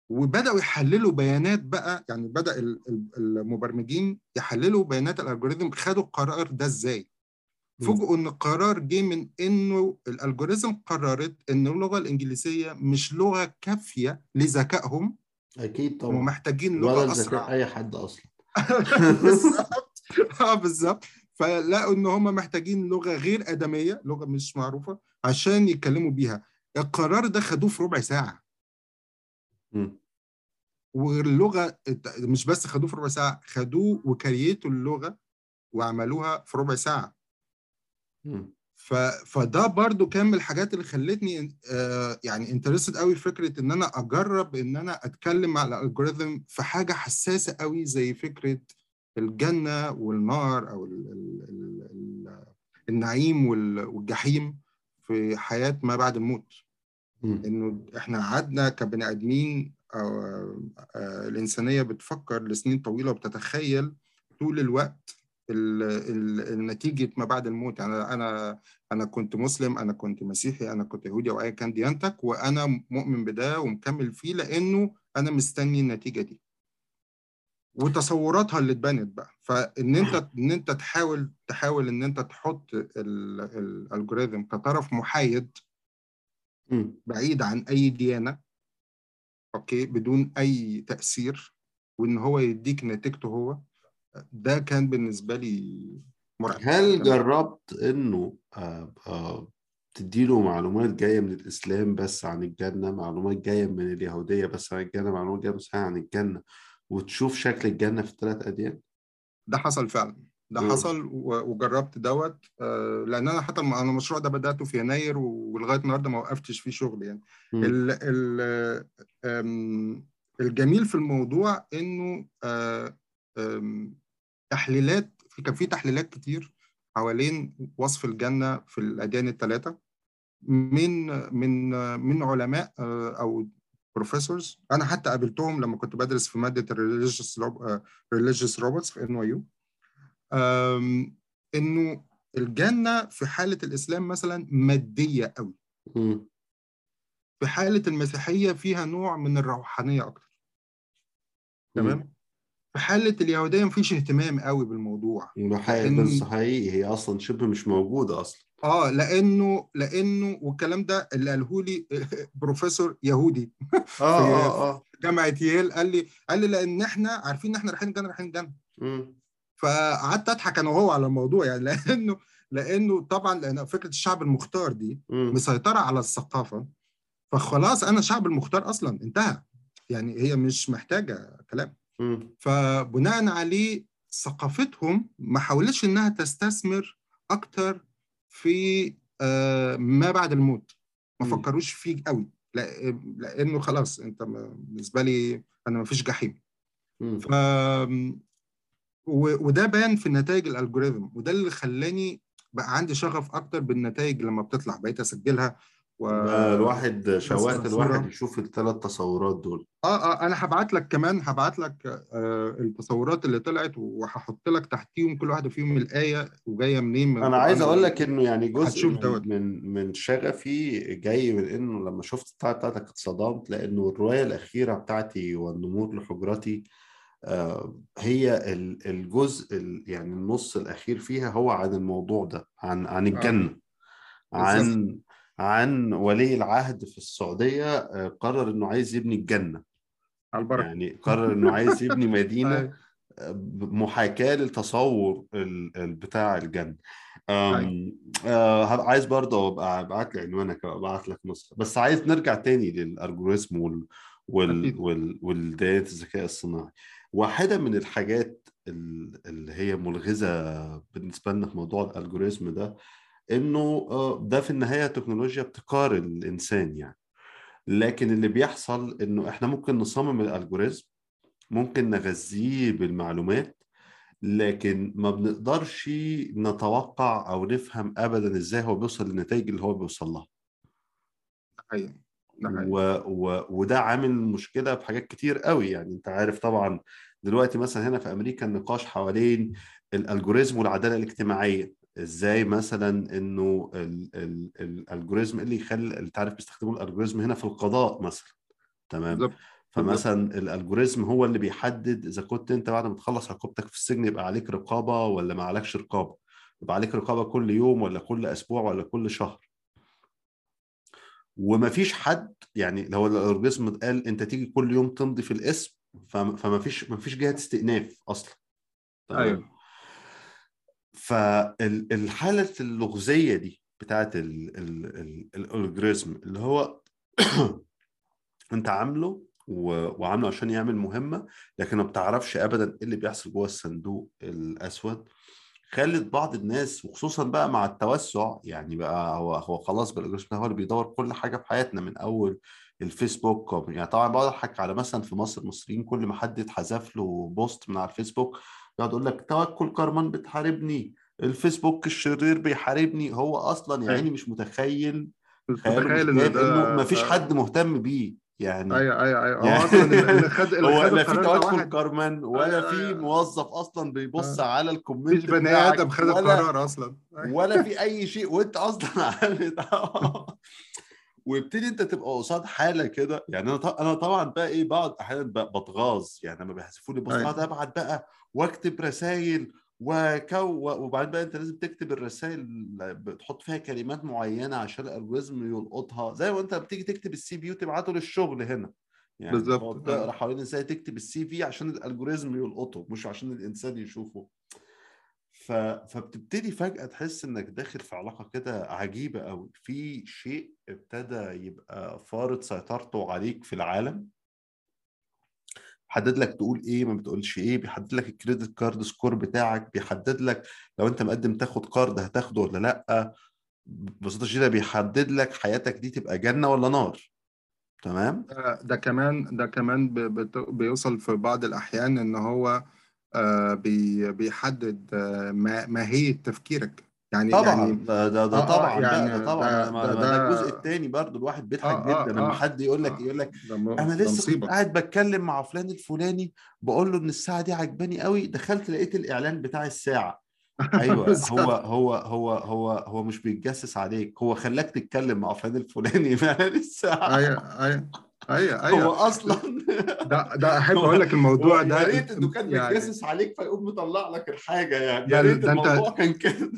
وبدأوا يحللوا بيانات بقى يعني بدأ ال- ال- المبرمجين يحللوا بيانات ال algorithm خدوا القرار ده إزاي. فوجئوا إن القرار جه من إنه الالجوريزم قررت إن اللغة الإنجليزية مش لغة كافية لذكائهم أكيد طبعا. محتاجين ولا لغه أسرع. أي حد أصلا. بالظبط. آه بالظبط. فلقوا إن هم محتاجين لغة غير آدمية لغة مش معروفة عشان يتكلموا بيها القرار ده خدوه في ربع ساعة مم. واللغة مش بس خدوه في ربع ساعة خدوه وكريتوا اللغة وعملوها في ربع ساعة مم. ف... فده برضو كان من الحاجات اللي خلتني آه، يعني انترستد قوي فكرة إن أنا أجرب إن أنا أتكلم مع الالجوريثم في حاجة حساسة قوي زي فكرة الجنة والنار أو ال... ال... ال... ال... النعيم وال... والجحيم في حياة ما بعد الموت. إنه إحنا قعدنا كبني آدمين أو آه، الإنسانية بتفكر لسنين طويلة وبتتخيل طول الوقت ال- ال- النتيجة ما بعد الموت. يعني أنا أنا كنت مسلم أنا كنت مسيحي أنا كنت يهودي أو ايا كان ديانتك وأنا مؤمن بده ومكمل فيه لأنه أنا مستني النتيجة دي. وتصوراتها اللي اتبنت بقى فإن أنت إن أنت تحاول تحاول إن أنت تحط ال- الالجوريثم كطرف محايد. بعيد عن أي ديانة أوكي بدون أي تأثير وإن هو يديك نتيجته هو ده كان بالنسبة لي مرعب هل؟ جربت إنه آه، آه، تديله معلومات جاية من الإسلام بس عن الجنة معلومات جاية من اليهودية بس عن الجنة معلومات جاية بس عن الجنة وتشوف شكل الجنة في الثلاث أديان؟ ده حصل فعلا ده مم. حصل وجربت دوت آه، لأن أنا حتى أنا المشروع ده بدأته في يناير ولغاية النهارده ما وقفتش فيه شغل يعني مم. ال ال آم، الجميل في الموضوع إنه آه، تحليلات في كان في تحليلات كتير حوالين وصف الجنة في الأديان الثلاثه من من من علماء آه، أو professors أنا حتى قابلتهم لما كنت بدرس في مادة ال religious religious robots في NYU. إنه الجنة في حالة الإسلام مثلا مادية قوي. في حالة المسيحية فيها نوع من الروحانية أكتر. تمام؟ في حالة اليهودية مفيش اهتمام قوي بالموضوع. لأن- بس حقيقي هي أصلا شبه مش موجودة أصلا. آه لأنه لأنه والكلام ده اللي قاله لي بروفيسور يهودي في- آه آه جامعة ييل قال لي قال لي لأن إحنا عارفين إن إحنا رايحين الجنه رايحين الجنه. فقعدت أضحك أنا وهو على الموضوع يعني لأنه لأنه طبعا لأن فكرة الشعب المختار دي مم. مسيطرة على الثقافة فخلاص أنا الشعب المختار أصلا انتهى يعني هي مش محتاجة كلام. فبناء عليه ثقافتهم ما حاولتش إنها تستثمر أكتر في آه، ما بعد الموت ما. فكروش فيه قوي لا- لأنه خلاص أنت بالنسبة لي أنا ما فيش جحيم. ف وده بان في نتائج الالجوريثم وده اللي خلاني بقى عندي شغف أكتر بالنتائج لما بتطلع بقيت أسجلها و... الواحد شوقت. الواحد يشوف الثلاث تصورات دول آه آه أنا هبعت لك كمان هبعت لك آه التصورات اللي طلعت وهحط لك تحتيهم كل واحدة فيهم الآية وجاية منين من أنا عايز. أقول لك إنه يعني جزء من. من من شغفي جاي من إنه لما شفت البتاعه بتاعتك اتصدمت لأنه الرواية الأخيرة بتاعتي والنمور لحجرتي آه، هي ال- الجزء ال- يعني النص الأخير فيها هو عن الموضوع ده عن عن الجنة عن عن ولي العهد في السعودية آه، قرر إنه عايز يبني الجنة على البركة يعني قرر إنه عايز يبني مدينة أيوة. محاكاة لتصور ال- ال- بتاع الجنة أيوة. أم آه عايز برضه أبقى أبعت لي عنوانك أبعت لك نسخة بس عايز نرجع تاني للألجوريزم وال وال. وال والديانات الذكاء الصناعي واحدة من الحاجات ال- اللي هي ملغزة بالنسبة لنا في موضوع الألجوريزم ده إنه آه، ده في النهاية تكنولوجيا ابتكار الإنسان يعني. لكن اللي بيحصل إنه إحنا ممكن نصمم الألجوريزم ممكن نغذيه بالمعلومات لكن ما بنقدرش نتوقع أو نفهم ابدا إزاي هو بيوصل للنتائج اللي هو بيوصل لها. حقيقي و... و... وده عامل مشكلة في حاجات كتير قوي يعني. أنت عارف طبعا دلوقتي مثلا هنا في أمريكا النقاش حوالين الألجوريزم والعدالة الاجتماعية. إزاي مثلا إنه ال... ال... الالجوريزم اللي يخلي انت عارف بيستخدموا الالجوريزم هنا في القضاء مثلا. تمام؟ بالظبط فمثلا الالجوريزم هو اللي بيحدد إذا كنت أنت بعد ما تخلص عقوبتك في السجن يبقى عليك رقابة ولا ما عليكش رقابة؟ يبقى عليك رقابة كل يوم ولا كل أسبوع ولا كل شهر. ومفيش حد يعني لو الالجوريزم قال أنت تيجي كل يوم تمضي في الاسم فم- فمفيش مفيش جهة استئناف أصلا؟ أيوه. فالحالة اللغزية دي بتاعت ال- ال- ال- الالجوريزم اللي هو انت عامله وعامله عشان يعمل مهمة لكن ما بتعرفش ابدا إيه اللي بيحصل جوه الصندوق الأسود خلت بعض الناس وخصوصا بقى مع التوسع يعني بقى هو هو خلاص بقى هو اللي بيدور كل حاجة في حياتنا من أول الفيسبوك يعني طبعا بقعد أضحك على مثلا في مصر المصريين كل ما حد يتحذف له post من على الفيسبوك يقعد يقول لك توكل كارمان بتحاربني الفيسبوك الشرير بيحاربني هو أصلا يعني أيوة. مش متخيل مش مش متخيل إن ده انه مفيش ده- حد مهتم بيه يعني أيوه أيوه أيوه هو يعني أصلا اللي خد هو لا في توكل كارمان ولا أيوة، في. موظف أصلا بيبص آه. على ال comment اللي بتاعك آدم خد القرار أصلا ولا في أي شيء وأنت أصلا عامل ويبتدي أنت تبقى قصاد حالة كده. يعني أنا أنا طبعا بقى إيه بقعد أحيانا بتغاظ. يعني لما بيحذفوا لي post أيوة. اقعد أبعت بقى وأكتب رسائل وكو وبعدين بقى أنت لازم تكتب الرسائل بتحط فيها كلمات معينة عشان ال algorithm يلقطها. زي ما أنت بتيجي تكتب ال CV وتبعته للشغل هنا. يعني بالظبط. تقرا حوالين إزاي تكتب ال CV عشان ال algorithm يلقطه مش عشان الإنسان يشوفه. فبتبتدي فجأة تحس إنك داخل في علاقة كده عجيبة قوي في شيء ابتدى يبقى فارض سيطرته عليك في العالم؟ حدد لك تقول إيه ما بتقولش إيه بيحدد لك ال credit card score بتاعك بيحدد لك لو أنت مقدم تاخد card هتاخده ولا لأ؟ ببساطة شديدة بيحدد لك حياتك دي تبقى جنة ولا نار. تمام؟ ده ده كمان ده كمان بيوصل في بعض الأحيان إن هو آه، بيحدد آه، ما- ماهية تفكيرك. يعني طبعا يعني ده ده, ده آه، آه، طبعا يعني ده طبعا ده- ده, ده- الجزء الثاني برضو الواحد بيضحك آه، آه، جدا لما آه، حد يقول لك آه، يقول لك أنا لسه كنت قاعد بتكلم مع فلان الفلاني بقول له إن الساعة دي عجباني قوي دخلت لقيت الإعلان بتاع الساعة. أيوه. هو هو هو هو هو مش بيتجسس عليك هو خلاك تتكلم مع فلان الفلاني باعلان الساعة. أيوه. أيوه أيوه هو أيوه. أصلا ده ده أحب هو- أقول لك الموضوع ده يا ريت إنه كان يعني بيتجسس عليك فيقوم مطلع لك الحاجة يعني. يا ريت الموضوع كان كده؟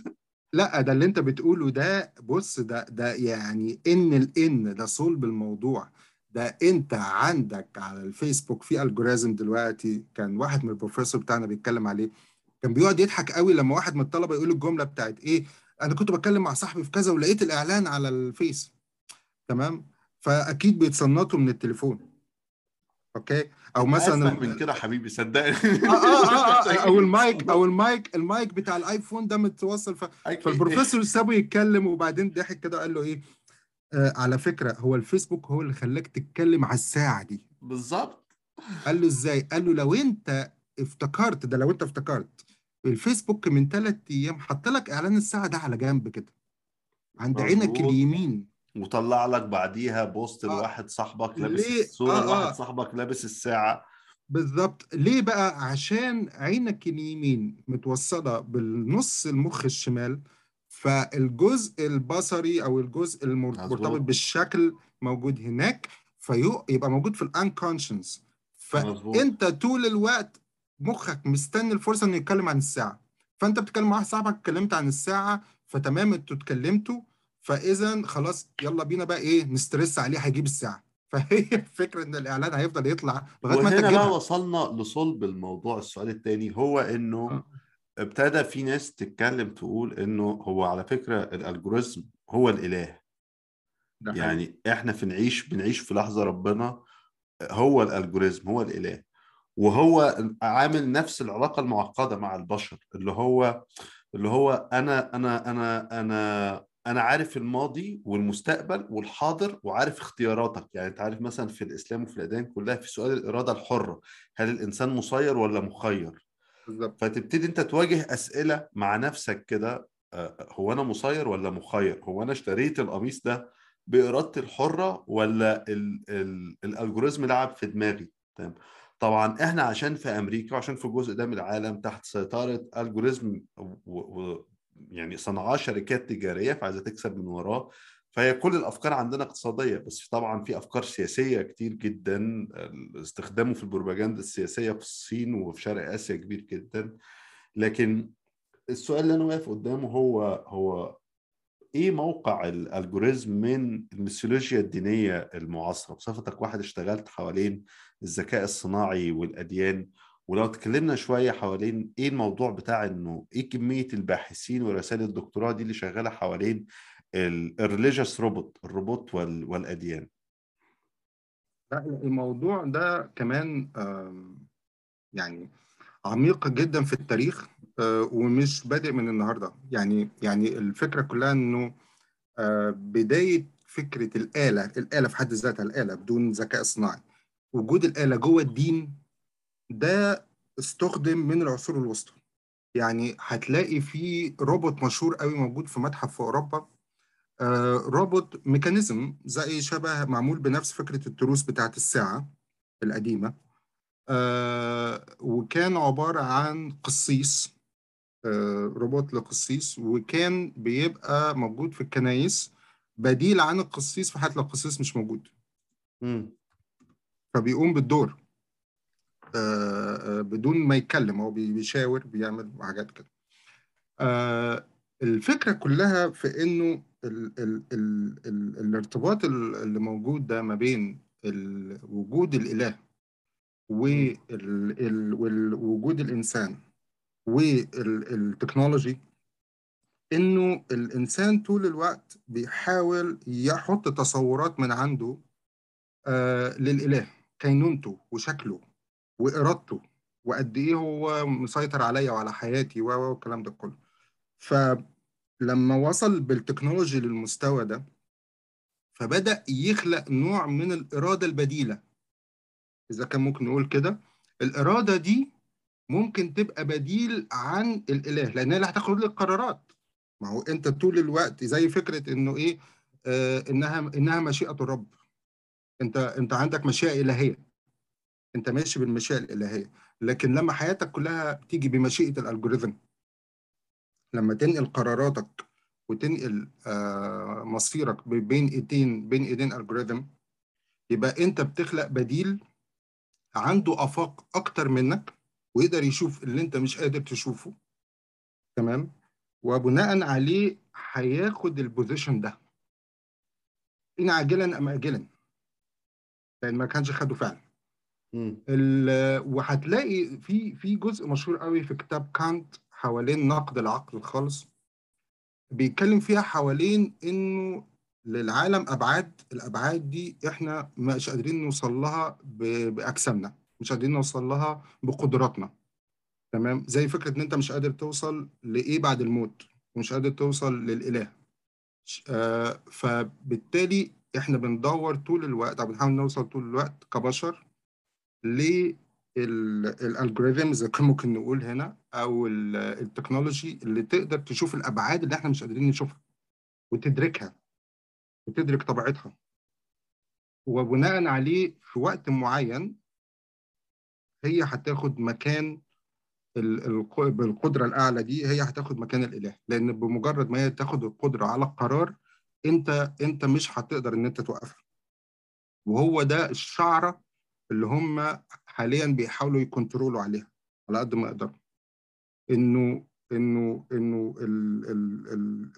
لا ده اللي أنت بتقوله ده بص ده ده يعني إن الان ده صلب الموضوع. ده أنت عندك على الفيسبوك في algorithm دلوقتي كان واحد من البروفيسور بتاعنا بيتكلم عليه. كان بيقعد يضحك قوي لما واحد من الطلبة يقول الجملة بتاعت إيه أنا كنت بتكلم مع صاحبي في كذا ولقيت الإعلان على الفيس. تمام؟ فأكيد بيتصنتوا من التليفون. okay؟ أو مثلا من كده حبيبي صدقني. آه آه آه آه أو المايك أو المايك المايك بتاع الآيفون ده متوصل ف... فالبروفيسور سابه يتكلم وبعدين ضحك كده قال له إيه؟ آه على فكرة هو الفيسبوك هو اللي خلاك تتكلم على الساعة دي. بالظبط. قال له إزاي؟ قال له لو أنت افتكرت ده لو أنت افتكرت الفيسبوك من ثلاث أيام حط لك إعلان الساعة ده على جنب كده. عند عينك. اليمين. وطلع لك بعديها post آه. لواحد صاحبك لابس إيه؟ الصورة آه، لواحد آه. صاحبك لابس الساعة بالظبط ليه بقى عشان عينك اليمين متوصلة بالنص المخ الشمال فالجزء البصري أو الجزء المرتبط. بالشكل موجود هناك فيبقى موجود في ال unconscious. فأنت طول الوقت مخك مستني الفرصة إنه يتكلم عن الساعة فأنت بتتكلم مع واحد صاحبك اتكلمت عن الساعة فتمام أنتوا اتكلمتوا فإذا خلاص يلا بينا بقى إيه نسترس عليه هيجيب الساعة. فهي الفكرة إن الإعلان هيفضل يطلع لغاية ما أنت وهنا بقى وصلنا لصلب الموضوع. السؤال التاني هو إنه آه. ابتدى في ناس تتكلم تقول إنه هو على فكرة الالجوريزم هو الإله. حقيقي. يعني إحنا في نعيش بنعيش في لحظة ربنا هو الالجوريزم هو الإله. وهو عامل نفس العلاقة المعقدة مع البشر اللي هو اللي هو أنا أنا أنا أنا أنا عارف الماضي والمستقبل والحاضر وعارف اختياراتك. يعني أنت عارف مثلا في الإسلام وفي الأديان كلها في سؤال الإرادة الحرة. هل الإنسان مسير ولا مخير؟ بالظبط. فتبتدي أنت تواجه أسئلة مع نفسك كده آه، هو أنا مسير ولا مخير؟ هو أنا اشتريت القميص ده بإرادتي الحرة ولا ال ال الالجوريزم لعب في دماغي؟ تمام. طبعا إحنا عشان في أمريكا وعشان في الجزء ده من العالم تحت سيطرة الجوريزم يعني صنعاه شركات تجارية فعايزة تكسب من وراه. فهي كل الأفكار عندنا اقتصادية بس طبعا في أفكار سياسية كتير جدا استخدامه في البروباجندا السياسية في الصين وفي شرق آسيا كبير جدا. لكن السؤال اللي أنا واقف قدامه هو هو إيه موقع الألجوريزم من الميثولوجيا الدينية المعاصرة؟ بصفتك واحد اشتغلت حوالين الذكاء الصناعي والأديان ولو اتكلمنا شوية حوالين إيه الموضوع بتاع إنه إيه كمية الباحثين ورسائل الدكتوراه دي اللي شغالة حوالين الريليجيوس روبوت الروبوت وال- والأديان؟ لا الموضوع ده كمان يعني عميق جدا في التاريخ آه، ومش بادئ من النهارده. يعني يعني الفكرة كلها إنه آه، بداية فكرة الآلة الآلة في حد ذاتها الآلة بدون ذكاء اصطناعي. وجود الآلة جوه الدين ده استخدم من العصور الوسطى. يعني هتلاقي في روبوت مشهور قوي موجود في متحف في أوروبا. آه، روبوت mechanism زي شبه معمول بنفس فكرة التروس بتاعت الساعة القديمة. آه، وكان عبارة عن قسيس آه، روبوت لقسيس. وكان بيبقى موجود في الكنايس بديل عن القسيس في حالة لو القسيس مش موجود. فبيقوم بالدور. بدون ما يتكلم هو بي- بيشاور بيعمل حاجات كده. آه، الفكرة كلها في إنه ال ال ال ال الارتباط ال- اللي موجود ده ما بين وجود الإله ووجود الإنسان والتكنولوجي إنه الإنسان طول الوقت بيحاول يحط تصورات من عنده آه للإله كينونته وشكله. وإرادته وقد إيه هو مسيطر عليا وعلى حياتي والكلام ده كله. فلما وصل بالتكنولوجي للمستوى ده فبدأ يخلق نوع من الإرادة البديلة. إذا كان ممكن نقول كده الإرادة دي ممكن تبقى بديل عن الإله لأن هي اللي هتاخد لك قرارات ما هو أنت طول الوقت زي فكرة إنه إيه آه إنها إنها مشيئة الرب. أنت أنت عندك مشيئة إلهية. أنت ماشي بالمشيئة الإلهية لكن لما حياتك كلها تيجي بمشيئة الألجوريثم لما تنقل قراراتك وتنقل آه مصيرك بين ايدين بين ايدين الجوريثم يبقى انت بتخلق بديل عنده افاق أكتر منك ويقدر يشوف اللي انت مش قادر تشوفه. تمام؟ وبناء عليه هياخد البوزيشن ده. إن عاجلا أم اجلا. لأن ما كانش خده فعلا. وهتلاقي في في جزء مشهور قوي في كتاب كانت حوالين نقد العقل الخالص بيتكلم فيها حوالين إنه للعالم أبعاد الأبعاد دي إحنا مش قادرين نوصل لها بأجسامنا مش قادرين نوصل لها بقدراتنا. تمام؟ زي فكرة إن أنت مش قادر توصل لإيه بعد الموت ومش قادر توصل للإله. آه فبالتالي إحنا بندور طول الوقت أو بنحاول نوصل طول الوقت كبشر للالجوريثم زي ما ممكن نقول هنا أو ال- التكنولوجي اللي تقدر تشوف الأبعاد اللي إحنا مش قادرين نشوفها وتدركها وتدرك طبيعتها. وبناء عليه في وقت معين هي هتاخد مكان ال- الق- بالقدرة الأعلى دي هي هتاخد مكان الإله. لأن بمجرد ما هي تاخد القدرة على القرار انت أنت مش هتقدر إن أنت توقفها. وهو ده الشعرة اللي هم حاليا بيحاولوا يكنترولوا عليها على قد ما يقدروا. إنه إنه إنه ال ال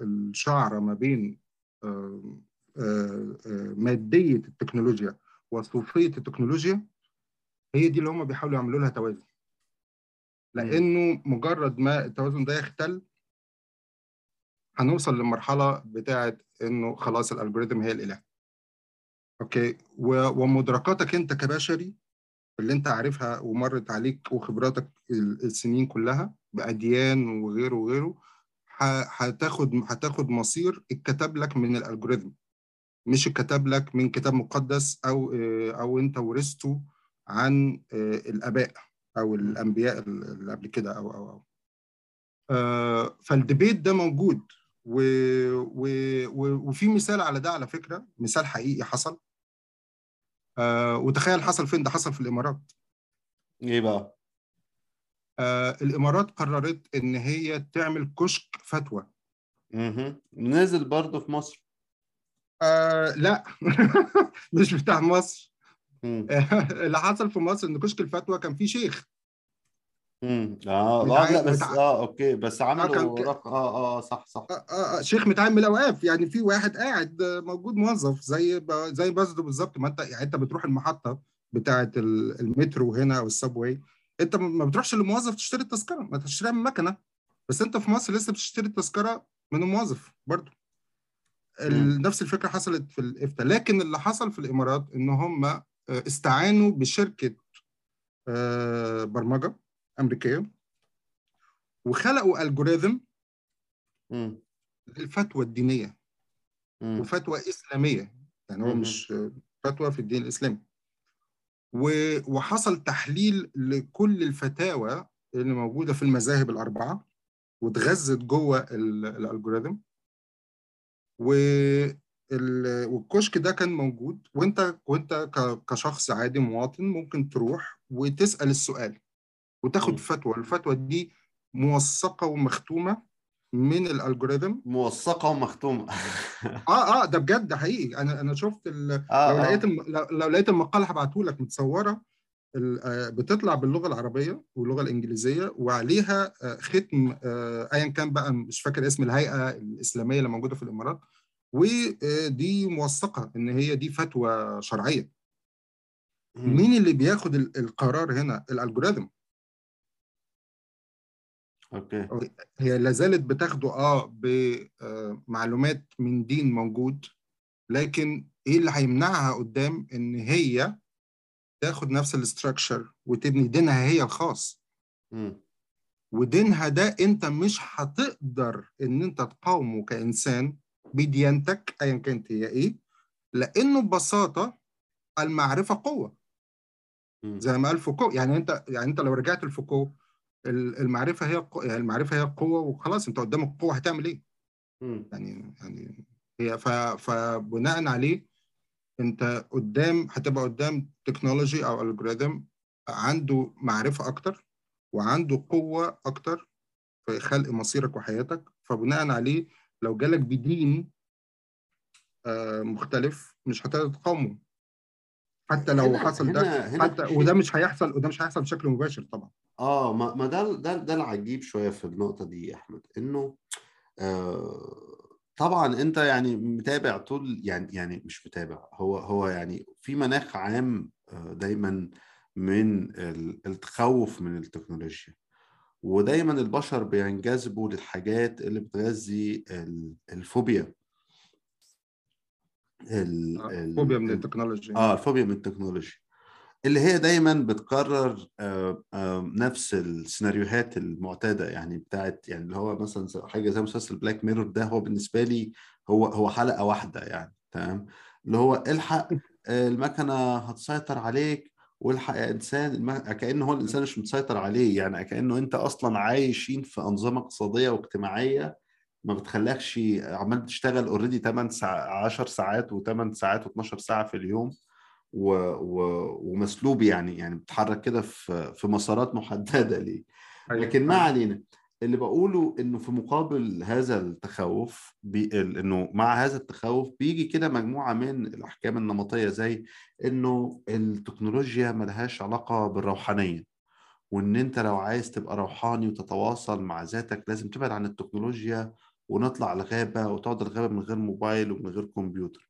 ال الشعره ما بين آه، آه، آه، مادية التكنولوجيا وصوفية التكنولوجيا هي دي اللي هم بيحاولوا يعملوا لها توازن. لأنه مجرد ما التوازن ده يختل هنوصل للمرحله بتاعه إنه خلاص الالجوريثم هي الإله. أوكي. ومدركاتك أنت كبشري اللي أنت عارفها ومرت عليك وخبراتك ال- السنين كلها بأديان وغيره وغيره هتاخد هتاخد مصير اتكتب لك من الالجوريثم مش اتكتب لك من كتاب مقدس أو أو أنت ورثته عن الآباء أو الأنبياء ال- اللي قبل كده أو أو أو. آه، فالديبيت ده موجود. و... و... وفي مثال على ده على فكرة مثال حقيقي حصل. آه، وتخيل حصل فين؟ ده حصل في الإمارات. إيه بقى؟ آه، الإمارات قررت إن هي تعمل كشك فتوى. مهم. نزل برضه في مصر. آه لا. مش بتاع مصر. اللي حصل في مصر إن كشك الفتوى كان فيه شيخ. مم. آه آه متع- لأ بس متع- آه أوكي بس عملوا كان ك- رق... آه آه صح صح. آه آه آه، شيخ متعامل من الأوقاف يعني في واحد قاعد آه، موجود موظف زي ب- زي بازدو بالظبط. ما أنت يعني أنت بتروح المحطة بتاعه ال- المترو هنا أو ال subway أنت ما بتروحش للموظف تشتري التذكرة ما تشتريها من مكنة. بس أنت في مصر لسه بتشتري التذكرة من الموظف برضو ال- نفس الفكرة حصلت في الإفتاء. لكن اللي حصل في الإمارات إن هم آه، استعانوا بشركة آه، برمجة. أمريكية وخلقوا algorithm مم. الفتوى الدينية مم. وفتوى إسلامية يعني هو مهم. مش فتوى في الدين الإسلامي و- وحصل تحليل لكل الفتاوى اللي موجودة في المذاهب الأربعة واتغذت جوه ال- الالجوريثم وال- والكشك ده كان موجود وأنت وأنت ك- كشخص عادي مواطن ممكن تروح وتسأل السؤال. وتاخد فتوى. الفتوى دي موثقة ومختومة من الالجوريثم موثقة ومختومة. آه آه ده بجد حقيقي. أنا أنا شفت ال... آه لو لقيت آه الم... لو لقيت المقاله هبعته لك متصوره. آه، بتطلع باللغة العربية واللغة الإنجليزية وعليها آه، ختم آه، ايا كان بقى مش فاكر اسم الهيئة الإسلامية اللي موجودة في الإمارات. ودي موثقة إن هي دي فتوى شرعية. مين اللي بياخد ال- القرار هنا؟ الالجوريثم okay. هي لا زالت بتاخد آه بمعلومات من دين موجود لكن إيه اللي هيمنعها قدام؟ إن هي تاخد نفس ال structure وتبني دينها هي الخاص. مم. ودينها ده أنت مش هتقدر إن أنت تقاومه كإنسان بديانتك ايا كانت هي إيه لأنه ببساطة المعرفة قوة. مم. زي ما قال فوكو يعني أنت يعني أنت لو رجعت لفوكو المعرفة هي يعني المعرفة هي القوة وخلاص انت قدام القوه هتعمل إيه؟ يعني يعني هي فبناء عليه انت قدام هتبقى قدام technology أو algorithm عنده معرفة أكتر وعنده قوة أكتر في خلق مصيرك وحياتك. فبناء عليه لو جالك بدين آه، مختلف مش هتقدر تقاومه. حتى لو هنا حصل ده هنا هنا حتى وده مش هيحصل وده مش هيحصل بشكل مباشر طبعا. آه ما ما ده ده ده العجيب شوية في النقطة دي يا أحمد إنه آه طبعا أنت يعني متابع طول يعني يعني مش متابع هو هو يعني في مناخ عام آه، دايما من ال- التخوف من التكنولوجيا ودايما البشر بينجذبوا للحاجات اللي بتغذي ال- الفوبيا ال آه، من ال- التكنولوجيا آه الفوبيا من التكنولوجيا اللي هي دايما بتكرر آه، آه، نفس السيناريوهات المعتادة يعني بتاعت يعني اللي هو مثلا حاجة زي مسلسل بلاك ميرور ده هو بالنسبة لي هو هو حلقة واحدة يعني تمام اللي هو الحق آه، المكنة هتسيطر عليك والحق يا إنسان. كأنه هو الإنسان مش متسيطر عليه يعني كأنه أنت أصلا عايشين في أنظمة اقتصادية واجتماعية ما بتخليكش عمال تشتغل already 8 ساعات 10 ساعات و8 ساعات و12 ساعة في اليوم و... و... ومسلوب يعني يعني بتتحرك كده في في مسارات محددة ليه أيوة. لكن ما علينا اللي بقوله إنه في مقابل هذا التخوف بي... إنه مع هذا التخوف بيجي كده مجموعة من الأحكام النمطية زي إنه التكنولوجيا ملهاش علاقة بالروحانية وإن أنت لو عايز تبقى روحاني وتتواصل مع ذاتك لازم تبعد عن التكنولوجيا ونطلع الغابه وتقعد الغابة من غير موبايل ومن غير كمبيوتر.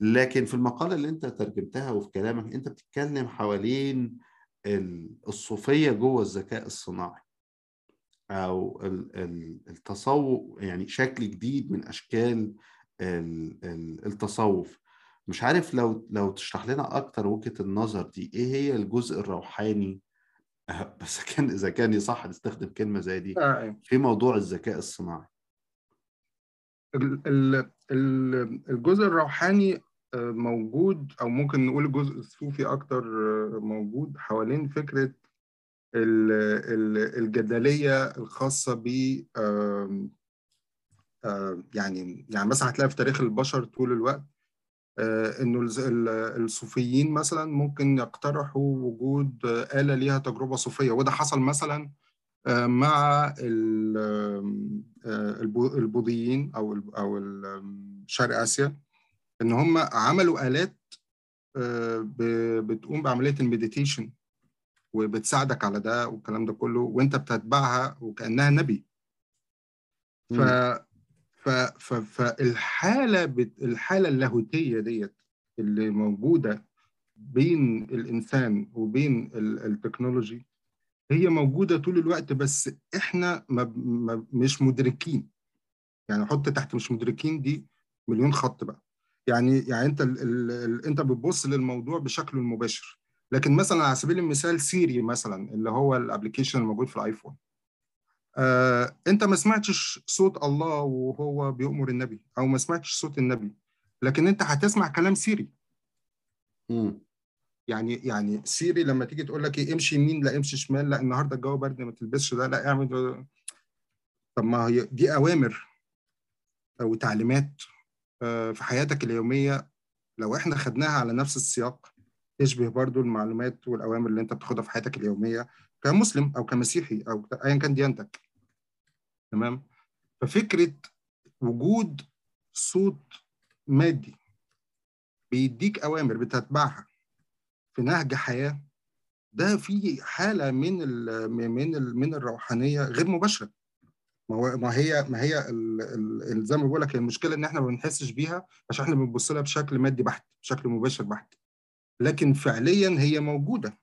لكن في المقالة اللي انت ترجمتها وفي كلامك انت بتتكلم حوالين ال- الصوفية جوه الذكاء الصناعي أو ال- ال- التصوف يعني شكل جديد من أشكال ال- ال- التصوف. مش عارف لو لو تشرح لنا أكتر وجهة النظر دي إيه هي الجزء الروحاني؟ بس كان إذا كان يصح نستخدم كلمة زي دي أيوة. في موضوع الذكاء الصناعي. ال- ال- ال- الجزء الروحاني آه، موجود أو ممكن نقول الجزء الصوفي أكتر آه، موجود حوالين فكرة ال- ال- الجدلية الخاصة ب يعني يعني مثلا هتلاقي في تاريخ البشر طول الوقت آه، إنه الصوفيين مثلا ممكن يقترحوا وجود آلة ليها تجربة صوفية وده حصل مثلا مع ال- آم، آه، البو- البوذيين أو أو شرق آسيا إن هم عملوا آه، ب- بتقوم بعملية المديتيشن وبتساعدك على ده والكلام ده كله وأنت بتتبعها وكأنها نبي ف. ف ف فالحالة بت... الحالة اللاهوتية ديت اللي موجودة بين الإنسان وبين ال- التكنولوجي هي موجودة طول الوقت بس إحنا ما... ما... مش مدركين. يعني حط تحت مش مدركين دي مليون خط بقى. يعني يعني أنت ال... ال... ال... أنت بتبص للموضوع بشكله المباشر لكن مثلا على سبيل المثال سيري مثلا اللي هو ال application الموجود في الآيفون. آه، أنت ما سمعتش صوت الله وهو بيؤمر النبي أو ما سمعتش صوت النبي لكن أنت هتسمع كلام سيري مم. يعني يعني سيري لما تيجي تقول لك إيه امشي يمين لا امشي شمال لا النهارده الجو برد ما تلبسش ده لا اعمل. طب ما هي دي أوامر أو تعليمات آه، في حياتك اليومية لو إحنا خدناها على نفس السياق تشبه برضو المعلومات والأوامر اللي أنت بتاخدها في حياتك اليومية كمسلم أو كمسيحي أو ايا كان ديانتك. تمام؟ ففكرة وجود صوت مادي بيديك أوامر بتتبعها. في نهج حياة ده في حالة من ال من ال من الروحانية غير مباشرة. ما هو ما هي ما هي ال- ال- ال- زي ما بقول لك هي المشكلة إن إحنا ما بنحسش بيها عشان إحنا بنبص لها بشكل مادي بحت بشكل مباشر بحت. لكن فعليا هي موجودة.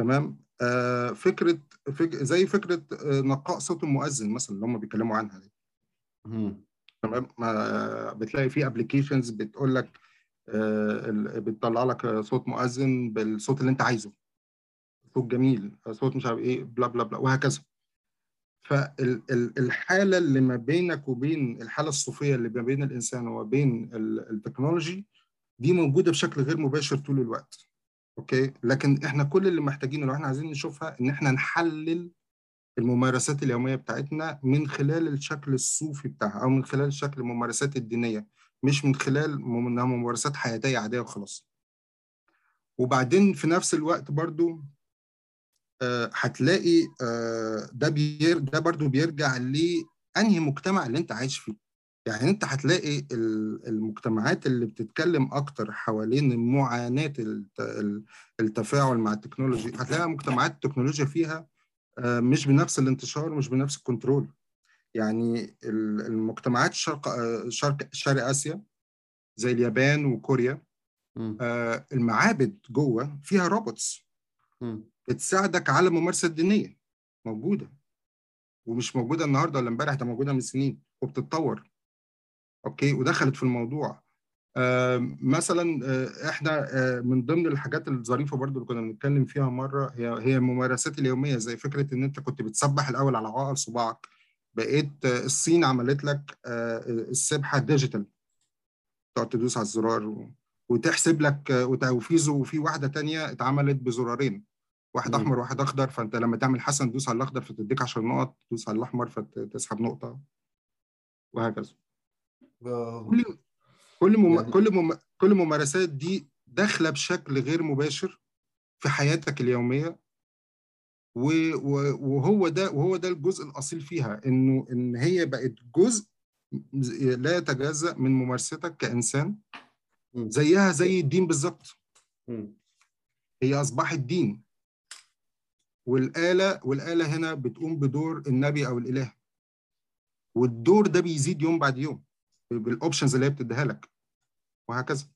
تمام؟ آه فكرة فك زي فكرة آه نقاء صوت المؤذن مثلا اللي هم بيتكلموا عنها دي. تمام؟ ما بتلاقي في applications بتقول لك آه بتطلع لك صوت مؤذن بالصوت اللي انت عايزه. صوت جميل صوت مش عارف إيه بلا بلا بلا وهكذا. فالحاله اللي ما بينك وبين الحالة الصوفية اللي ما بين الإنسان وما بين ال- technology دي موجودة بشكل غير مباشر طول الوقت. أوكي؟ لكن إحنا كل اللي محتاجينه لو إحنا عايزين نشوفها إن إحنا نحلل الممارسات اليومية بتاعتنا من خلال الشكل الصوفي بتاعها أو من خلال شكل الممارسات الدينية. مش من خلال إنها ممارسات حياتية عادية وخلاص. وبعدين في نفس الوقت برضو آه، هتلاقي آه، ده بير ده برضو بيرجع لأنهي مجتمع اللي أنت عايش فيه. يعني أنت هتلاقي ال- المجتمعات اللي بتتكلم أكتر حوالين ال- التفاعل مع technology هتلاقي مجتمعات التكنولوجيا فيها آه، مش بنفس الانتشار مش بنفس ال control. يعني ال- المجتمعات شرق شرق شرق آسيا زي اليابان وكوريا. آه، المعابد جوه فيها robots. بتساعدك على الممارسه الدينيه موجودة. ومش موجودة النهارده ولا امبارح ده موجودة من سنين وبتتطور. أوكي؟ ودخلت في الموضوع. آه مثلا آه إحنا آه من ضمن الحاجات الظريفة برضو اللي كنا بنتكلم فيها مرة هي هي الممارسات اليومية زي فكرة إن أنت كنت بتسبح الأول على عقل صباعك. بقيت الصين عملت لك آه السبحة digital تقعد تدوس على الزرار. وتحسب لك آه، وفي وفي واحدة تانية اتعملت بزرارين واحد. أحمر وواحد أخضر فأنت لما تعمل حسن تدوس على الأخضر فتديك 10 نقط تدوس على الأحمر فتسحب نقطة وهكذا. كل كل مم... يعني- كل مم... كل ممارسات دي داخلة بشكل غير مباشر في حياتك اليومية. وهو ده وهو ده الجزء الأصيل فيها إنه إن هي بقت جزء لا يتجزأ من ممارستك كإنسان مم. زيها زي الدين بالظبط. هي أصبحت دين. والآلة والآلة هنا بتقوم بدور النبي أو الإله. والدور ده بيزيد يوم بعد يوم بالأوبشنز اللي هي بتديها لك. وهكذا.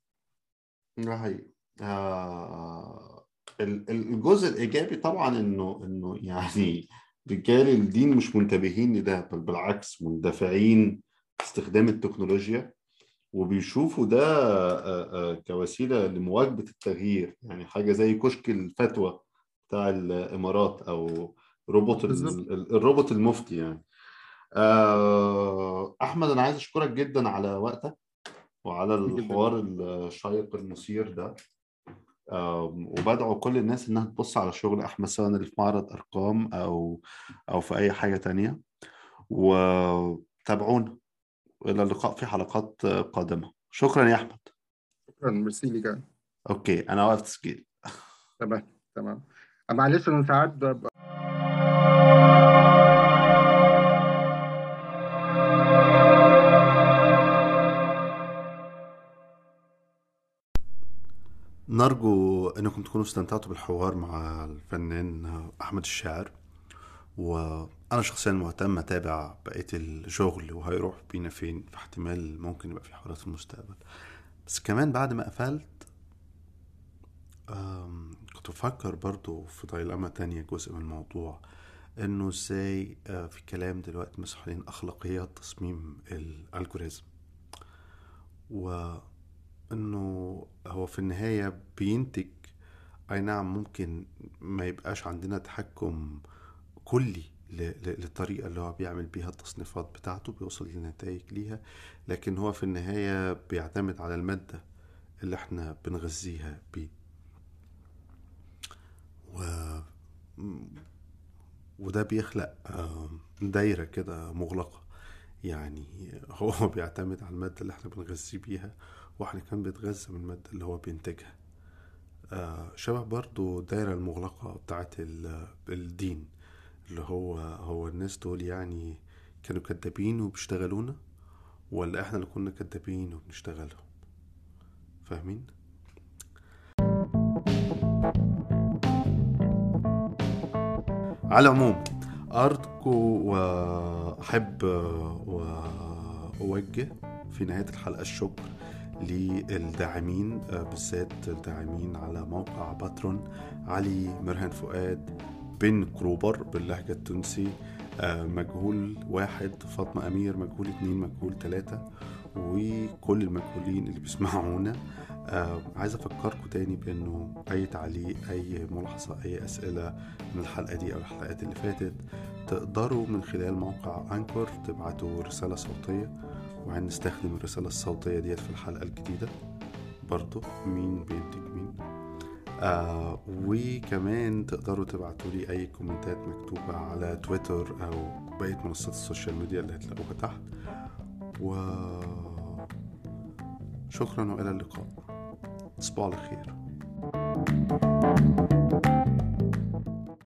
ده حقيقي. آه. الجزء الإيجابي طبعا إنه إنه يعني رجال الدين مش منتبهين لده بل بالعكس مندفعين استخدام التكنولوجيا وبيشوفوا ده آه، آه، كوسيلة لمواكبة التغيير. يعني حاجة زي كشك الفتوى بتاع الإمارات أو روبوت الروبوت المفتي يعني. آه، أحمد أنا عايز أشكرك جدا على وقتك وعلى. الحوار الشيق المثير ده. وبدعو كل الناس إنها تبص على شغل أحمد سواء اللي في معرض أرقام أو أو في أي حاجة تانية. وتابعونا. إلى اللقاء في حلقات قادمة. شكرا يا أحمد. شكرا. ميرسي ليك. أوكي. أنا وقفت تسجيل تمام. تمام. معلش أنا ساعات نرجو أنكم تكونوا استمتعتوا بالحوار مع الفنان أحمد الشاعر وأنا شخصيا مهتم أتابع بقية الشغل وهيروح بينا فين؟ فاحتمال ممكن يبقى في حوارات في المستقبل. بس كمان بعد ما قفلت كنت بفكر برضو في دايلاما تانية جزء من الموضوع إنه إزاي آه، في كلام دلوقتي مثلا حوالين أخلاقيات تصميم الالجوريزم وانه هو في النهاية بينتج. أي نعم ممكن ما يبقاش عندنا تحكم كلي للطريقة اللي هو بيعمل بيها التصنيفات بتاعته بيوصل لنتائج ليها. لكن هو في النهاية بيعتمد على المادة اللي إحنا بنغذيها بيه. و... وده بيخلق دايرة كده مغلقة. يعني هو بيعتمد على المادة اللي إحنا بنغذيه بيها. وإحنا كمان بنتغذى من المادة اللي هو بينتجها. شبه برضو الدايرة المغلقة بتاعت الدين اللي هو هو الناس دول يعني كانوا كدابين وبيشتغلونا ولا إحنا اللي كنا كدابين وبنشتغلهم. فاهمين؟ على العموم أرجو وأحب وأوجه في نهاية الحلقة الشكر للداعمين بالذات الداعمين على موقع باترون. علي مرهن فؤاد بن كروبر باللهجة التونسي مجهول واحد فاطمة أمير مجهول اتنين مجهول تلاتة وكل المجهولين اللي بيسمعونا. آه عايز افكركم تاني بأنه أي تعليق أي ملاحظة أي أسئلة من الحلقة دي أو الحلقات اللي فاتت تقدروا من خلال موقع Anchor تبعتوا رسالة صوتية وهنستخدم الرسالة الصوتية ديت في الحلقة الجديدة. برضو مين بينتج مين. آه وكمان تقدروا تبعتوا لي أي comments ات مكتوبة على تويتر أو بقية منصات ال social media اللي هتلاقوها تحت. و شكرا وإلى اللقاء. تصبحوا على خير